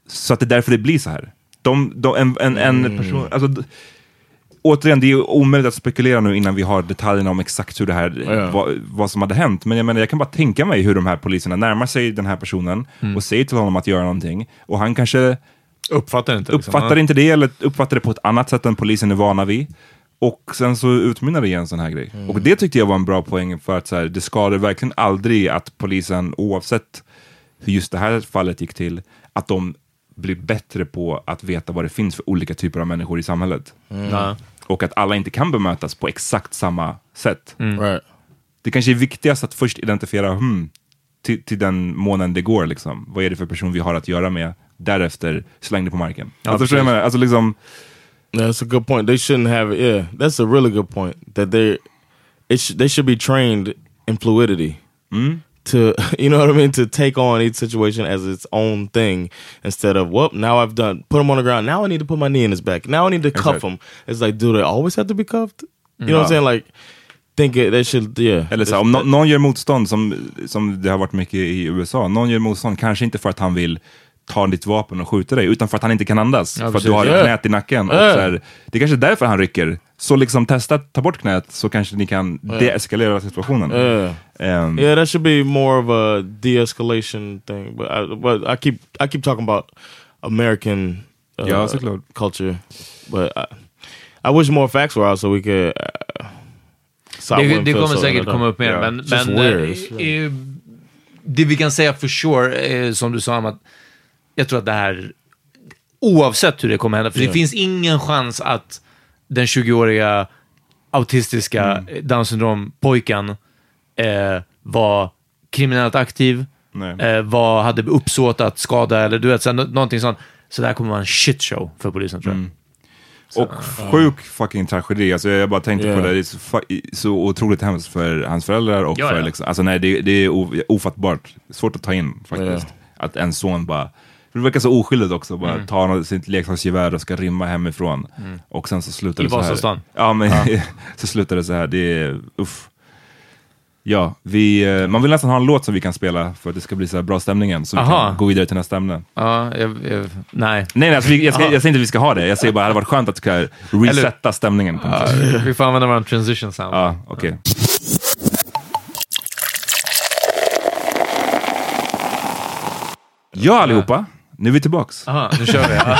Så att det är därför det blir så här. De, de, en, en, en person, alltså, återigen, det är omöjligt att spekulera nu innan vi har detaljerna om exakt hur det här, Ja. vad, vad som hade hänt. Men jag menar, jag kan bara tänka mig hur de här poliserna närmar sig den här personen Mm. och säger till honom att göra någonting. Och han kanske Uppfattar inte. liksom. uppfattar inte det eller uppfattar det på ett annat sätt än polisen är vana vid. Och sen så utmynnar det i en sån här grej. Mm. Och det tyckte jag var en bra poäng för att så här, det skadar verkligen aldrig att polisen, oavsett hur just det här fallet gick till, att de blir bättre på att veta vad det finns för olika typer av människor i samhället. Ja. Och att alla inte kan bemötas på exakt samma sätt. Mm. Right. Det kanske är viktigast att först identifiera, hmm, till, till den månen det går liksom. Vad är det för person vi har att göra med? Därefter släng det på marken. Ja, alltså, förstår du vad jag menar? alltså liksom, that's a good point. They shouldn't have. Yeah, that's a really good point. That they, it sh- they should be trained in fluidity. To you know what I mean? To take on each situation as its own thing instead of well, now I've done put him on the ground. Now I need to put my knee in his back. Now I need to cuff Exactly. him. It's like, do they always have to be cuffed? You know what I'm saying? Like, think it, they should. Yeah. Eller så, om nå- någon gör motstånd, som, som det har varit mycket i USA, någon gör motstånd kanske inte för att han vill ta ditt vapen och skjuta dig, utan för att han inte kan andas. Ja, för att du har ett knät i nacken. Så här, det är kanske är därför han rycker. Så liksom testa att ta bort knät så kanske ni kan deeskalera situationen. Yeah. Ehm, Yeah, that should be more of a de-escalation thing. But I, but I keep I keep talking about American uh, Ja, såklart. culture. But I, I wish more facts were out so we could. Uh, stop Det, det kommer so säkert komma upp mer, Ja. men, Just men weird. eh, eh, det vi kan säga for sure, eh, som du sa, om att jag tror att det här, oavsett hur det kommer hända, för det finns ingen chans att den 20-åriga autistiska Mm. Down syndrom-pojken eh, var kriminellt aktiv, eh, var, hade uppsåt att skada eller du vet, så, någonting sånt. Så det här kommer vara en shitshow för polisen tror jag. Mm. Och sjuk fucking tragedi. Alltså jag bara tänkte Yeah. på det, det är så, så otroligt hemskt för hans föräldrar och Ja, för ja. liksom, alltså nej det, det är ofattbart. Svårt att ta in faktiskt. Yeah. Att en son bara, för det verkar så oskyldigt också, bara Mm. tar sitt leksaksgevär och ska rymma hemifrån. Och sen så slutar I det så här. Vasastan. Ja men så slutar det så här, det är uff. Ja, vi, eh, man vill nästan ha en låt som vi kan spela för att det ska bli så här bra stämning igen. Så vi Aha. kan gå vidare till nästa ämne. Ja, jag, jag, nej. Nej, nej alltså, jag, ska, jag säger inte att vi ska ha det. Jag säger bara att det hade varit skönt att ska resetta stämningen. På något Ja, sätt. vi får använda vår transition sound. Ja, okej. Ja, allihopa. Nu är vi tillbaks. Aha, nu kör vi. Ja.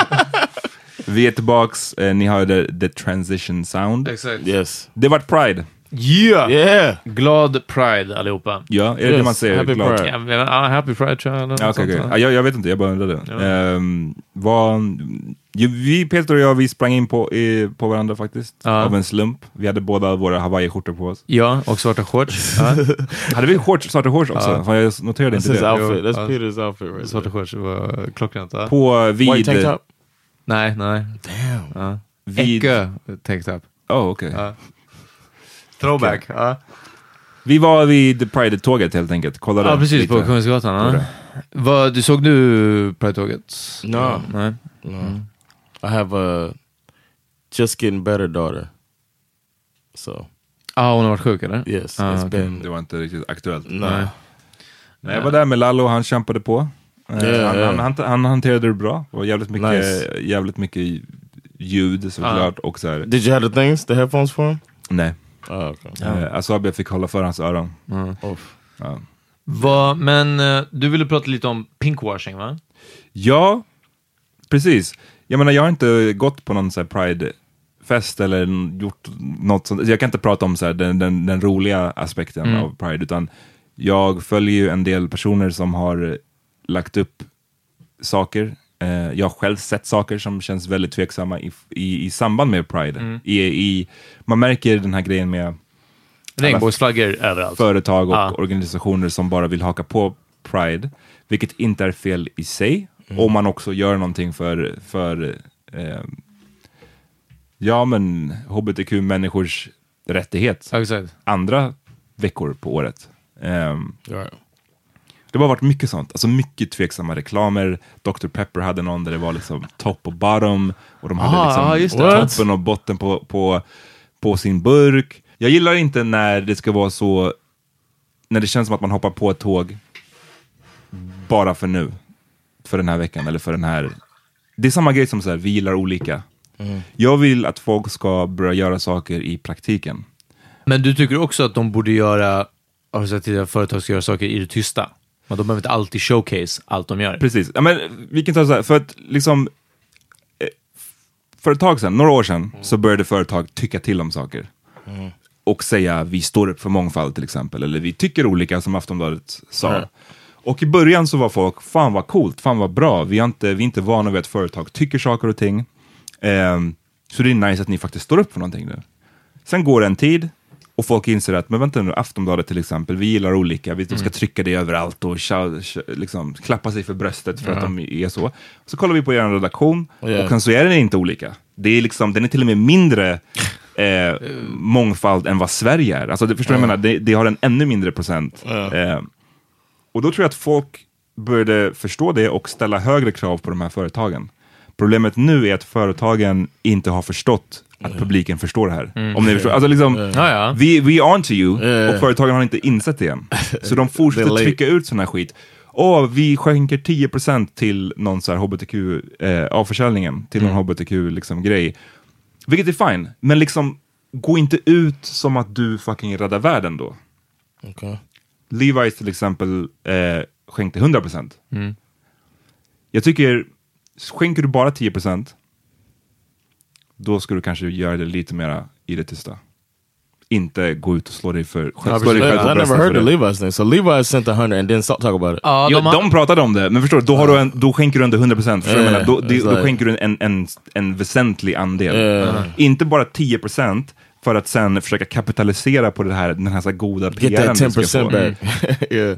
Vi är tillbaks. Eh, ni hörde the transition sound. Exakt. Yes. Det vart Pride. Yeah! Yeah. Glad Pride allihopa. Ja, är det Yes, det man säger? happy Glad. Pride. Ja, ja, happy Pride tror jag. Ja, va? Ja, jag, jag vet inte, jag bara undrade. Ja. Vi, Peter och jag, vi sprang in på, i, på varandra faktiskt. Ja. Av en slump. Vi hade båda våra hawaiiskjortor på oss. Ja, och svarta shorts. Ja. Hade vi shorts, svarta shorts också? Ja. Fan, jag noterade That's inte his det. outfit. That's ja. Peter's outfit right Svarta shorts, var klockrent. På vid... White tank top. Nej, nej. Damn. Ja. vid Ecke tänkte jag. oh, okej. Throwback. Ja, Vi var vid Pride-tåget helt enkelt. Kollade ja precis. lite. På Kungsgatan. Ja. Vad, du såg du Pride-tåget? No. Nej. No. I have a just getting better daughter. So Ah, hon har varit sjuk eller? yes, Ah, it's okej. been Det var inte riktigt aktuellt. no. Nej. Nej, jag var där med Lallo, han kämpade på. Eh, Ja, han, ja. Han, han, han hanterade det bra. Det var jävligt mycket, Nice. jävligt mycket ljud såklart. Och så här, Did you have the things, the headphones for him? nej. Oh, okay. Eh, Asabi fick hålla för hans öron. Ja. Vad- men eh, du ville prata lite om pinkwashing va? Ja, precis. Jag menar, jag har inte gått på någon så här Pride-fest eller gjort något sånt. Jag kan inte prata om så här, den, den, den roliga aspekten Mm. av Pride, utan jag följer ju en del personer som har lagt upp saker. Eh, jag har själv sett saker som känns väldigt tveksamma i, i, i samband med Pride. Mm. I, i, man märker den här grejen med Regnbågsflaggor överallt. företag och Ja. organisationer som bara vill haka på Pride, vilket inte är fel i sig, om man också gör någonting för, för eh, ja men hbtq-människors rättighet andra veckor på året. Ehm, Det har varit mycket sånt, alltså mycket tveksamma reklamer. Dr. Pepper hade någon där det var liksom top och bottom och de hade Ah, liksom ah, toppen och botten på, på, på sin burk. Jag gillar inte när det ska vara så, när det känns som att man hoppar på ett tåg bara för nu, för den här veckan eller för den här. Det är samma grej som så här, vi gillar olika. Jag vill att folk ska börja göra saker i praktiken. Men du tycker också att de borde göra, har du sagt tidigare, att företag ska göra saker i det tysta? Men de behöver inte alltid showcase allt de gör. Precis. Ja, men, vi kan ta så här, för att liksom eh, för ett tag sedan, några år sedan, så började företag tycka till om saker. Och säga vi står upp för mångfald till exempel, eller vi tycker olika som Aftonbladet sa. Ja. Och i början så var folk, fan vad coolt, fan vad bra, vi är inte, vi är inte vana vid att företag tycker saker och ting. Ehm, så det är nice att ni faktiskt står upp för någonting nu. Sen går det en tid och folk inser att, men vänta nu, Aftonbladet till exempel, vi gillar olika, vi de ska Mm. trycka det överallt och tja, tja, liksom, klappa sig för bröstet för Ja. att de är så. Så kollar vi på er redaktion Ja. och sen så är den inte olika. Det är liksom, den är till och med mindre eh, mångfald än vad Sverige är. Alltså, det, förstår du vad jag Ja. menar? Det, det har en ännu mindre procent. Eh, och då tror jag att folk började förstå det och ställa högre krav på de här företagen. Problemet nu är att företagen inte har förstått att publiken förstår det här. Mm. Om ni förstår. Alltså liksom, ja. Vi, we on to you, och företagen har inte insett det än. Så de fortsätter trycka ut sån här skit. Åh, vi skänker 10% till någon så här hbtq, eh, avförsäljningen, till någon Mm. hbtq-grej. Liksom, grej. Vilket är fine, men liksom gå inte ut som att du fucking räddar världen då. Okay. Levi's till exempel eh, skänkte 100%. Mm. Jag tycker, skänker du bara 10% då ska du kanske göra det lite mera i det tysta. Inte gå ut och slå dig för slå dig själv på I never heard det. Levi's thing. So Levi's sent a hundred and then talk about it. jo, de pratade om det, men förstår du, då, har du en, då skänker du ändå 100%. Förstår du vad jag Yeah, menar? då, it's då skänker du en, en, en väsentlig andel. Yeah. Inte bara 10% för att sen försöka kapitalisera på det här, den här, så här goda Get PRn that du ska 10% få. back. yeah.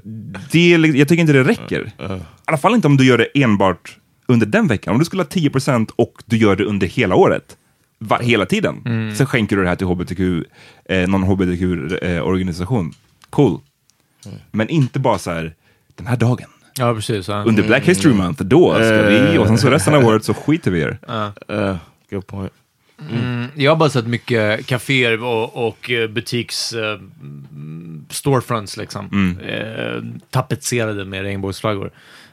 det, jag tycker inte det räcker. I alla fall inte om du gör det enbart under den veckan. Om du skulle ha 10% och du gör det under hela året, va, hela tiden, Mm. sen skänker du det här till HBTQ, eh, någon HBTQ-organisation. Cool. Men inte bara så här, den här dagen. Ja, precis. Ja. Under Black History Month, då ska vi, och sen så resten av året så skiter vi i er. Ja. Uh, good point. Mm, jag har bara sett mycket kaféer och, och eh, butiks eh, mm, storefronts liksom. Mm. Eh, tapetserade med regnbågsflaggor.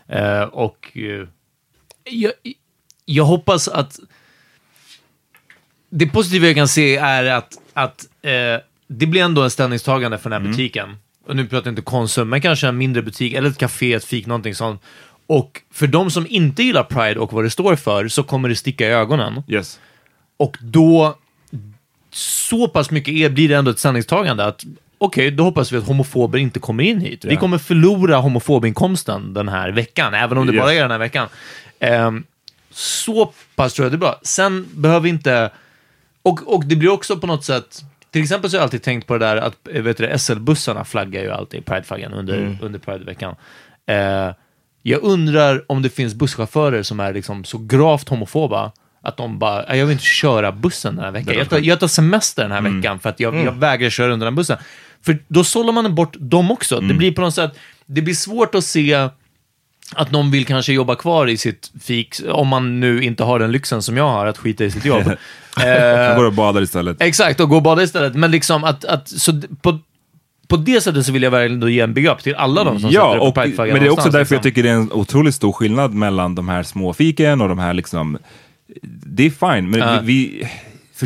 Eh, och eh, jag, jag hoppas att det positiva jag kan se är att, att eh, det blir ändå en ställningstagande för den här butiken. Och nu pratar jag inte Konsum, men kanske en mindre butik eller ett café, ett fik, någonting sånt. Och för de som inte gillar Pride och vad det står för så kommer det sticka i ögonen. Yes. Och då, så pass mycket är, blir det ändå ett ställningstagande att okej, då hoppas vi att homofober inte kommer in hit. Vi Ja. kommer förlora homofobinkomsten den här veckan, även om det Yes. bara är den här veckan. Ehm, så pass tror jag det är bra. Sen behöver inte... Och, och det blir också på något sätt... Till exempel så har jag alltid tänkt på det där att eh, vet du, SL-bussarna flaggar ju alltid Pride-flaggan under, Mm. under Pride-veckan. Eh, jag undrar om det finns busschaufförer som är liksom så gravt homofoba att de bara, "Nej, jag vill inte köra bussen den här veckan. Jag tar, jag tar semester den här Mm. veckan för att jag, Mm. jag vägrar köra under den bussen. För då sållar man bort dem också. Mm. Det blir på något sätt, det blir svårt att se att någon vill kanske jobba kvar i sitt fik, om man nu inte har den lyxen som jag har, att skita i sitt jobb. Jag eh, går och badar istället. Exakt, och gå och bada istället. Men liksom att, att så på, på det sättet så vill jag verkligen ge en big up till alla de som Ja, sätter upp och, men Pride-flaggan det är också därför jag liksom. tycker det är en otroligt stor skillnad mellan de här små fiken och de här liksom det är fine, men Ja. vi, vi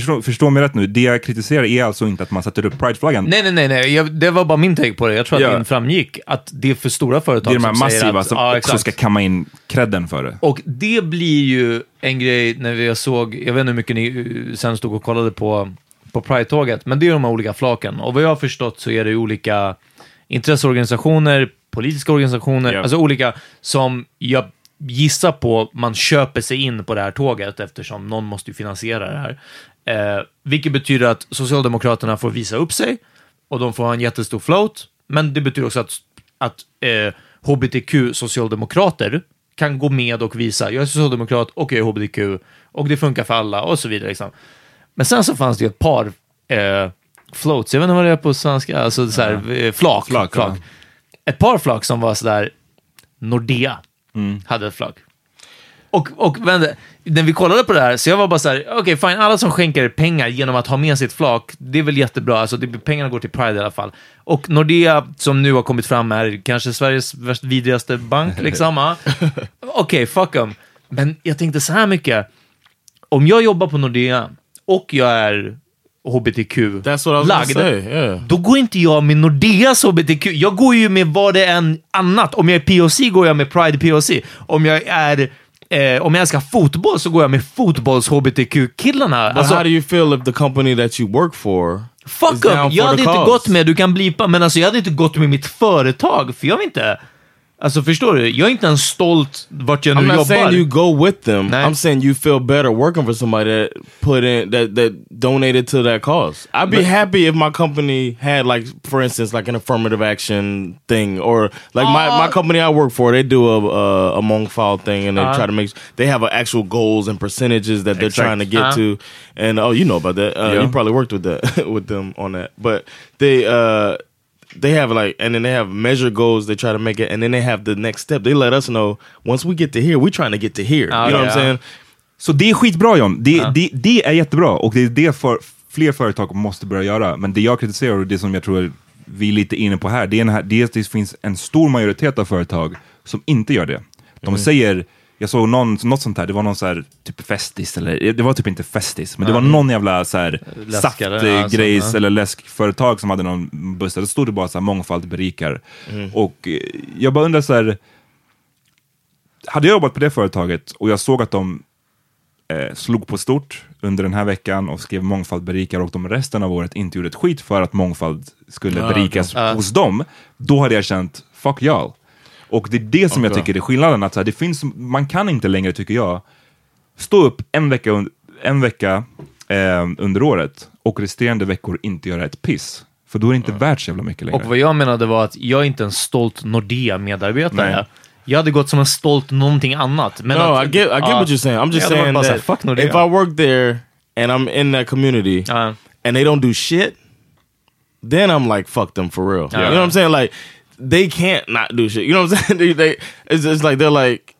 förstå, förstå mig rätt nu, det jag kritiserar är alltså inte att man sätter upp prideflaggan. Nej, nej, nej, nej. Jag, det var bara min take på det. Jag tror Ja. att det framgick att det är för stora företag Det är de här som säger massiva att, som ja, också exakt. ska kamma in credden för det. Och det blir ju en grej när vi såg, jag vet inte hur mycket ni eh, sen stod och kollade på, på Pride-tåget, men det är de här olika flaken. Och vad jag har förstått så är det olika intresseorganisationer, politiska organisationer, Ja. alltså olika som jag gissar på man köper sig in på det här tåget eftersom någon måste ju finansiera det här. Eh, vilket betyder att Socialdemokraterna får visa upp sig och de får ha en jättestor float, men det betyder också att, att eh, hbtq-socialdemokrater kan gå med och visa, jag är socialdemokrat och jag är hbtq och det funkar för alla och så vidare. Liksom. Men sen så fanns det ju ett par eh, floats, jag vet inte vad det är på svenska, alltså så här, eh, flak. Flak, ja. Ett par flak som var sådär, Nordea hade ett flak. Och, och vänta, när vi kollade på det här, så jag var bara så här, okej fine, alla som skänker pengar genom att ha med sitt flak, det är väl jättebra, alltså det, pengarna går till Pride i alla fall. Och Nordea, som nu har kommit fram, är kanske Sveriges värst vidrigaste bank, liksom. Okej, fuck them. Men jag tänkte så här mycket, om jag jobbar på Nordea och jag är hbtq-lagd, yeah. då går inte jag med Nordeas hbtq. Jag går ju med vad det än annat. Om jag är POC går jag med Pride POC. Om jag är Eh, om jag älskar fotboll så går jag med fotbolls hbtq-killarna. But Alltså, how do you feel if the company that you work for fuck up! Jag hade inte cause? gått med, du kan blipa, men alltså jag hade inte gått med mitt företag, för jag vill inte... Alltså förstår du? Jag är inte en stolt vart jag nu I'm not jobbar. saying you go with them. Nej. I'm saying you feel better working for somebody that put in that that donated to that cause. I'd be But- happy if my company had like, for instance, like an affirmative action thing, or like my, my company I work for, they do a a, a Mongfile thing, and they Uh. try to make they have a actual goals and percentages that they're Exact. trying to get Uh. to. And oh, you know about that. Uh, Yeah. You probably worked with that with them on that, but they. uh they have like and then they have measure goals they try to make it and then they have the next step they let us know once we get to here we're trying to get to here Ah, you know what yeah. i'm saying Så det är skitbra John, det, det, det är jättebra och det är det för fler företag måste börja göra. Men det jag kritiserar och det som jag tror vi är lite inne på här, det är, här, det, är det finns en stor majoritet av företag som inte gör det. De säger, jag såg någon, något sånt här, det var någon så här, typ festis, eller det var typ inte festis, men det var någon jävla så här saftgrejs alltså, eller läskföretag som hade någon buss, där stod det bara så här mångfald berikar. Och eh, jag bara undrar så här, hade jag jobbat på det företaget och jag såg att de eh, slog på stort under den här veckan och skrev mångfald berikar och de resten av året inte gjorde ett skit för att mångfald skulle berikas. Ja. hos dem, då hade jag känt fuck y'all. Och det är det som jag Okej. tycker är skillnaden, att så här, det finns, man kan inte längre, tycker jag, stå upp en vecka, un- en vecka eh, under året och resterande veckor inte göra ett piss. För då är det inte värt så jävla mycket längre. Och vad jag menade var att jag är inte en stolt Nordea-medarbetare. Nej. Jag hade gått som en stolt någonting annat. Men no att, i get i get ja, what you're saying i'm just jag saying that fuck Nordea. if i work there and i'm in that community Ja. and they don't do shit then i'm like fuck them for real you know what i'm saying like they can't not do shit you know what i'm saying they, they it's, it's like they're like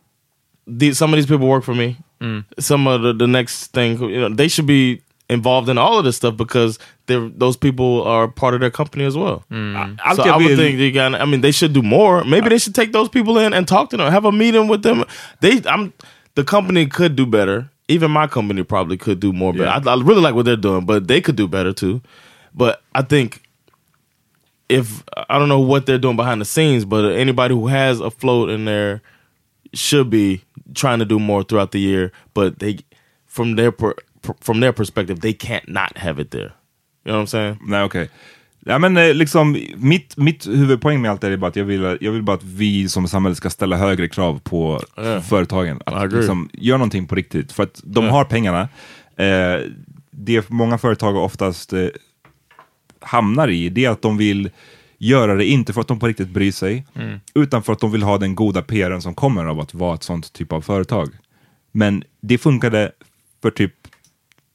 these, some of these people work for me Mm. some of the, the next thing you know they should be involved in all of this stuff because they're those people are part of their company as well. Mm. I, so I would think they got. I mean, they should do more. Maybe they should take those people in and talk to them, have a meeting with them. They, I'm, the company could do better. Even my company probably could do more. Better. I, I really like what they're doing, but they could do better too. But I think if I don't know what they're doing behind the scenes, but anybody who has a float in there should be trying to do more throughout the year. But they, from their per, from their perspective, they can't not have it there. You know what I'm saying? Nej, okej. Ja, men eh, liksom, mitt, mitt huvudpoäng med allt det här är bara att jag vill, jag vill bara att vi som samhälle ska ställa högre krav på Ja. företagen. Att liksom, gör någonting på riktigt, för att de Ja. har pengarna. Eh, det många företag oftast eh, hamnar i, det är att de vill göra det inte för att de på riktigt bryr sig, Mm. utan för att de vill ha den goda PRen som kommer av att vara ett sånt typ av företag. Men det funkade för typ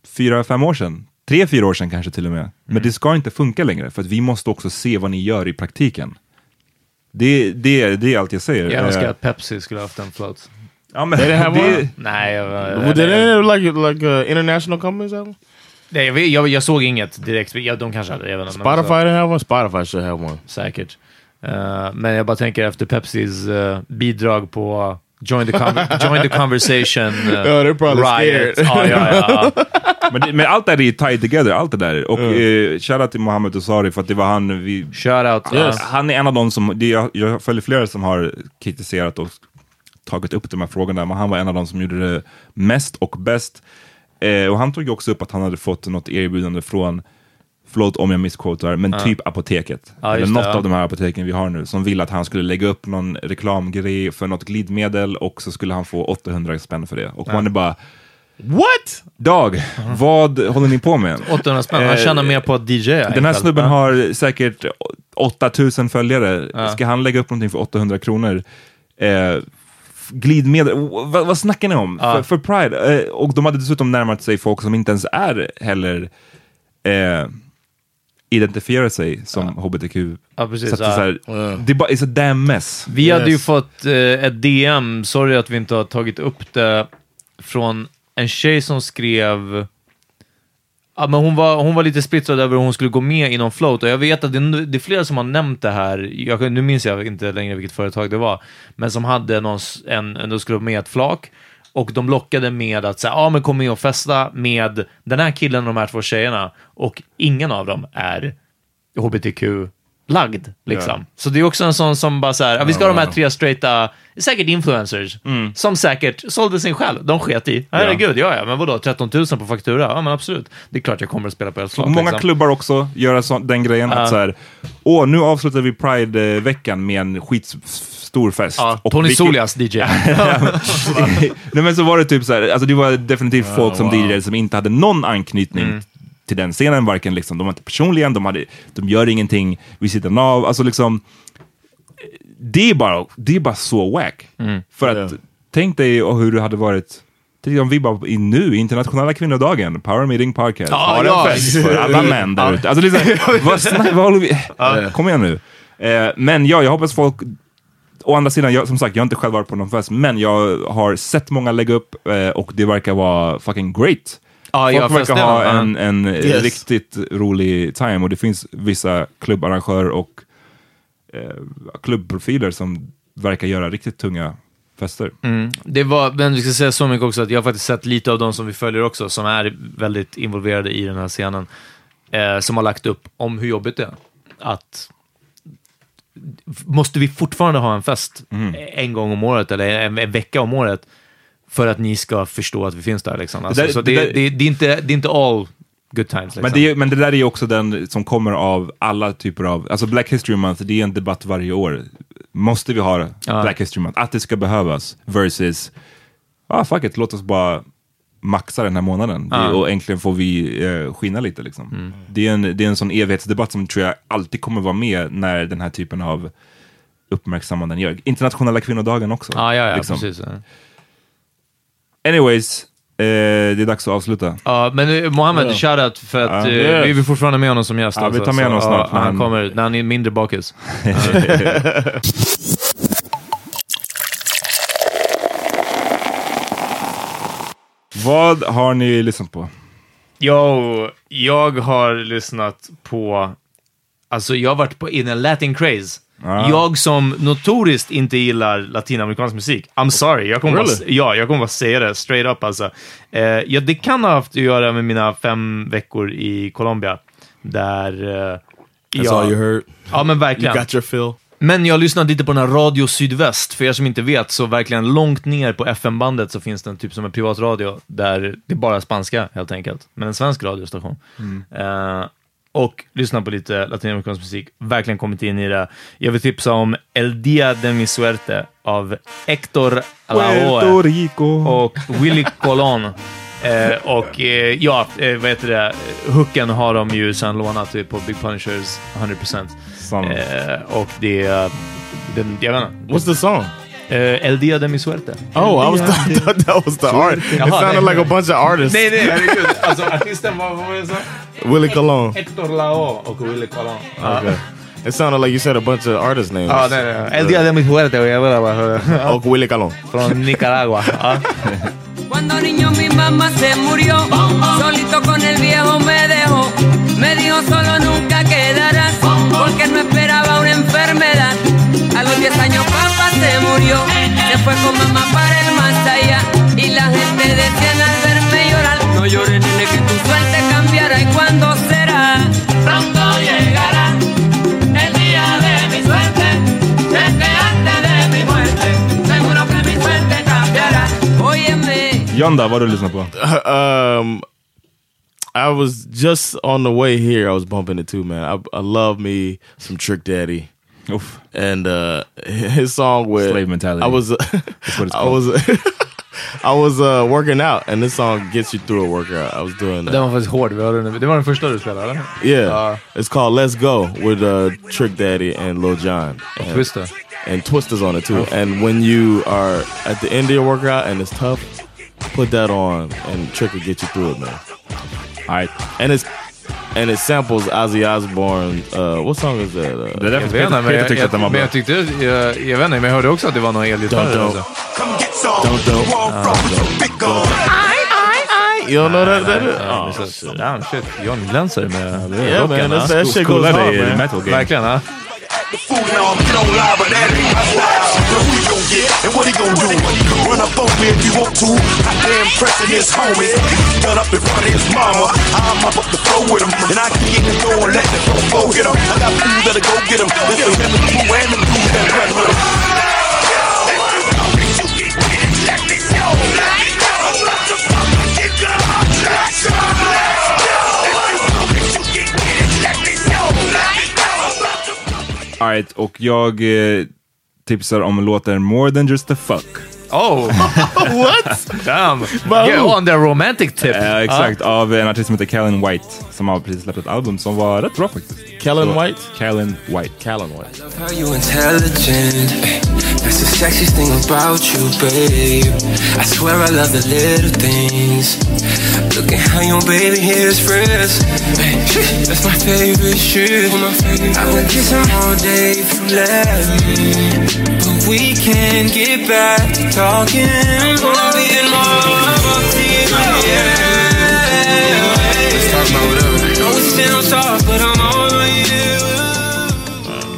fyra, fem år sedan. Tre, fyra år sedan kanske till och med. Men det ska inte funka längre, för att vi måste också se vad ni gör i praktiken. Det, det, det är allt jag säger. Jag önskar Eh, att Pepsi skulle haft en float. Ja, men They didn't have det- one. Nej, jag, Well, did any like like uh, international companies one? Nej jag, jag, jag såg inget direkt. Ja, de kanske hade men Spotify så- didn't have one. Spotify should have one. Säkert. Eh, men jag bara tänker efter Pepsis eh, bidrag på Join the, join the conversation. Uh, probably riot. scared. Ja, ja. Men, men allt det här är tied together, allt det där. Och mm. shoutout till Mohammed Osari för att det var han vi... Shoutout. Yes. Han är en av de som, det, jag, jag följer flera som har kritiserat och tagit upp de här frågorna, men han var en av de som gjorde det mest och bäst. Eh, och han tog ju också upp att han hade fått något erbjudande från, förlåt om jag missquotar, men Ja. typ apoteket. Ja, eller just det, något ja. av de här apoteken vi har nu, som ville att han skulle lägga upp någon reklamgrej för något glidmedel och så skulle han få 800 spänn för det. Och Ja. man är bara, What? Dag, vad håller ni på med? 800 spänn. Han Eh, tjänar mer på att DJa. Den här snubben har säkert 8000 följare. Ja. Ska han lägga upp någonting för 800 kronor? Eh, glidmedel, vad, vad snackar ni om? Ja. För, för Pride? Eh, och de hade dessutom närmat sig folk som inte ens är heller eh, identifierar sig som hbtq. Ja, precis, Så det, är ja. så här, det är bara, it's a damn mess. Vi hade ju fått eh, ett DM, sorry att vi inte har tagit upp det, från en tjej som skrev... Ja, men hon, var, hon var lite splittrad över hur hon skulle gå med i någon float. Och jag vet att det, är- det är flera som har nämnt det här, jag, nu minns jag inte längre vilket företag det var, men som hade någon, en, en, de skulle vara med ett flak. Och de lockade med att säga, ja men kom med och festa med den här killen och de här två tjejerna. Och ingen av dem är hbtq hbtq-lagd. Liksom. Ja. Så det är också en sån som bara så här, ja, vi ska ha de här tre straighta, säkert influencers, Mm. som säkert sålde sin själ. De sket i. Herregud, ja. ja, men vadå, 13 000 på faktura? Ja, men absolut. Det är klart jag kommer att spela på ett slag. Många liksom. klubbar också göra så, den grejen Ja. att så här, åh nu avslutar vi Pride-veckan med en skitstor fest. Ja, Och Tony vilket- Solias DJ. Nej men så var det typ så här, alltså det var definitivt folk som wow. DJade som inte hade någon anknytning Mm. Till den scenen, varken liksom, de var inte personliga, de, hade, de gör ingenting vid sidan av, alltså liksom det är bara, det är bara så wack. Mm. För att, tänk dig och hur det hade varit Tänk om vi bara i nu, internationella kvinnodagen, Power Meeting Podcast, Ja, har ja. en fest för alla män där ute. Alltså liksom, vad, vad håller vi... Kom igen nu. Eh, men ja, jag hoppas folk Å andra sidan, jag, som sagt, jag har inte själv varit på någon fest, men jag har sett många lägga upp eh, och det verkar vara fucking great. Ja, Folk ja, verkar ha en, en eh, Yes. riktigt rolig time och det finns vissa klubbarrangörer och eh, klubbprofiler som verkar göra riktigt tunga fester. Mm. Det var, men vi ska säga så mycket också att jag har faktiskt sett lite av de som vi följer också, som är väldigt involverade i den här scenen, eh, som har lagt upp om hur jobbigt det är. Att måste vi fortfarande ha en fest en gång om året eller en, en vecka om året för att ni ska förstå att vi finns där? Liksom. Alltså, Det där- så det det, där- det, det, är inte, det är inte all good times. Liksom. Men, det, är- men det där är också den som kommer av alla typer av, alltså Black History Month, det är en debatt varje år. Måste vi ha Ja. Black History Month? Att det ska behövas versus, ah fuck it, låt oss bara maxa den här månaden det, och äntligen får vi eh, skina lite liksom. Mm. Det, är en, det är en sån evighetsdebatt som tror jag alltid kommer vara med när den här typen av uppmärksammanden gör. Internationella kvinnodagen också. Ja, ja, ja liksom. precis. Ja. Anyways, eh, det är dags att avsluta. Ja, men Mohammed, Ja. shoutout för att eh, Yes. vi vill fortfarande med honom som gäst. Ja, vi alltså. tar med Så, honom snart, ja, när han han- kommer när han är mindre bakis. Vad har ni lyssnat på? Jo, jag har lyssnat på... Alltså, jag har varit på in en latin craze. Ah. Jag som notoriskt inte gillar latinamerikansk musik. I'm sorry, jag kommer, Really? bara, ja, jag kommer bara säga det straight up alltså. Eh, ja, det kan ha haft att göra med mina fem veckor i Colombia. Där... Eh, That's ja, all you heard? Ja, men verkligen. You got your fill? Men jag lyssnade lite på den här Radio Sydväst. För er som inte vet, så verkligen långt ner på FM-bandet så finns det en typ som en privatradio där det är bara spanska helt enkelt. Men en svensk radiostation. Mm. Eh, och lyssna på lite latinamerikansk musik. Verkligen kommit in i det. Jag vill tipsa om El Dia de mi Suerte av Lavoe Rico. och Willy Colon. Eh, och eh, ja, eh, vad heter det? Hooken har de ju sen lånat typ på Big Punishers 100%. Samma. Eh, och det är... Den, jag vet inte. What's the song? Eh, El Dia de mi Suerte. Oh, I was thought that was the art. It Jaha, sounded nej. like a bunch of artists. Nej, nej, herregud. Alltså artisten, vad vad var det så? Willie Colon. Héctor Lavoe och Willy Colon. Ja. Okay. It sounded like you said a bunch of artist names. Ja, nej, nej. El Dia de mi Suerte. och Och Willie Colon. Från Nicaragua. Ja. Cuando niño mi mamá se murió, solito con el viejo me dejó. Me dijo solo nunca quedarás, porque no esperaba una enfermedad. A los 10 años papá se murió, se fue con mamá para el más allá. Y la gente decían al verme llorar, no llores nene que tu suerte cambiará. ¿Y cuándo será? Pronto llegará el día de mi suerte. Sé que antes de mi muerte, seguro que mi suerte cambiará. Óyeme. John då, vad har du lyssnat på? um, I was just on the way here. I was bumping it too, man. I, I love me some Trick Daddy. Oof. And uh, his song with Slave mentality. I was, That's what it's I was, I was uh, working out, and this song gets you through a workout. I was doing that. Den var faktiskt hård. Vi hörde den. Det var den första du spelade, eller? Yeah, Ja. it's called "Let's Go" with uh, Trick Daddy and Lil Jon. And, Twista. and Twista's on it too. And when you are at the end of your workout and it's tough, put that on, and Trick will get you through it, man. All right. And it's and it samples Ozzy Osbourne. Uh, what song is that? Uh, Det är därför Jag vet inte, jag, tyckte att den var jag, men bra. jag tyckte, jag, jag vet inte, men jag hörde också att det var någon elgitarr. Don't, don't. alltså. Don't don't. You don't know that? that oh, shit. Damn shit, John glänser med Yeah, man, ha? that's, that shit goes Coolare hard, i man. metal game. Verkligen, ha? And what he gonna do? Run up on me if you want to. I damn pressing his homie. Gun up in front of his mama. I'm up up the floor with him. And I can get in the door and let the flow get him. I got food that'll go get him. This is him and the crew and the crew that run with him. All Alright, och jag eh, tipsar om låten More than just a fuck. Oh! What? Damn! Wow. Get on the romantic tip. Eh, exakt, av en artist som heter Callan White som har precis släppt ett album som var rätt bra faktiskt. Callan Så- White? Callan White. Callan White. How you intelligent? That's the sexiest thing about you, babe. I swear I love the little things. Look at how your baby is friends. eh, That's my favorite shit. I would kiss him all day if you let me. We can't get back to talking. Wanna be in more of Let's talk about whatever. Know it sounds soft, but I'm all on you.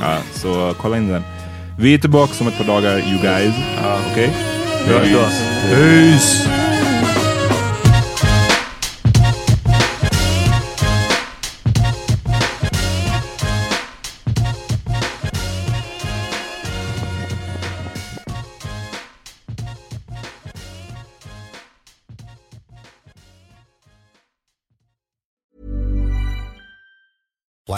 Ja, så kolla in den. Vi är tillbaka om ett par dagar, you guys. Okej? Bra, bra. Peace!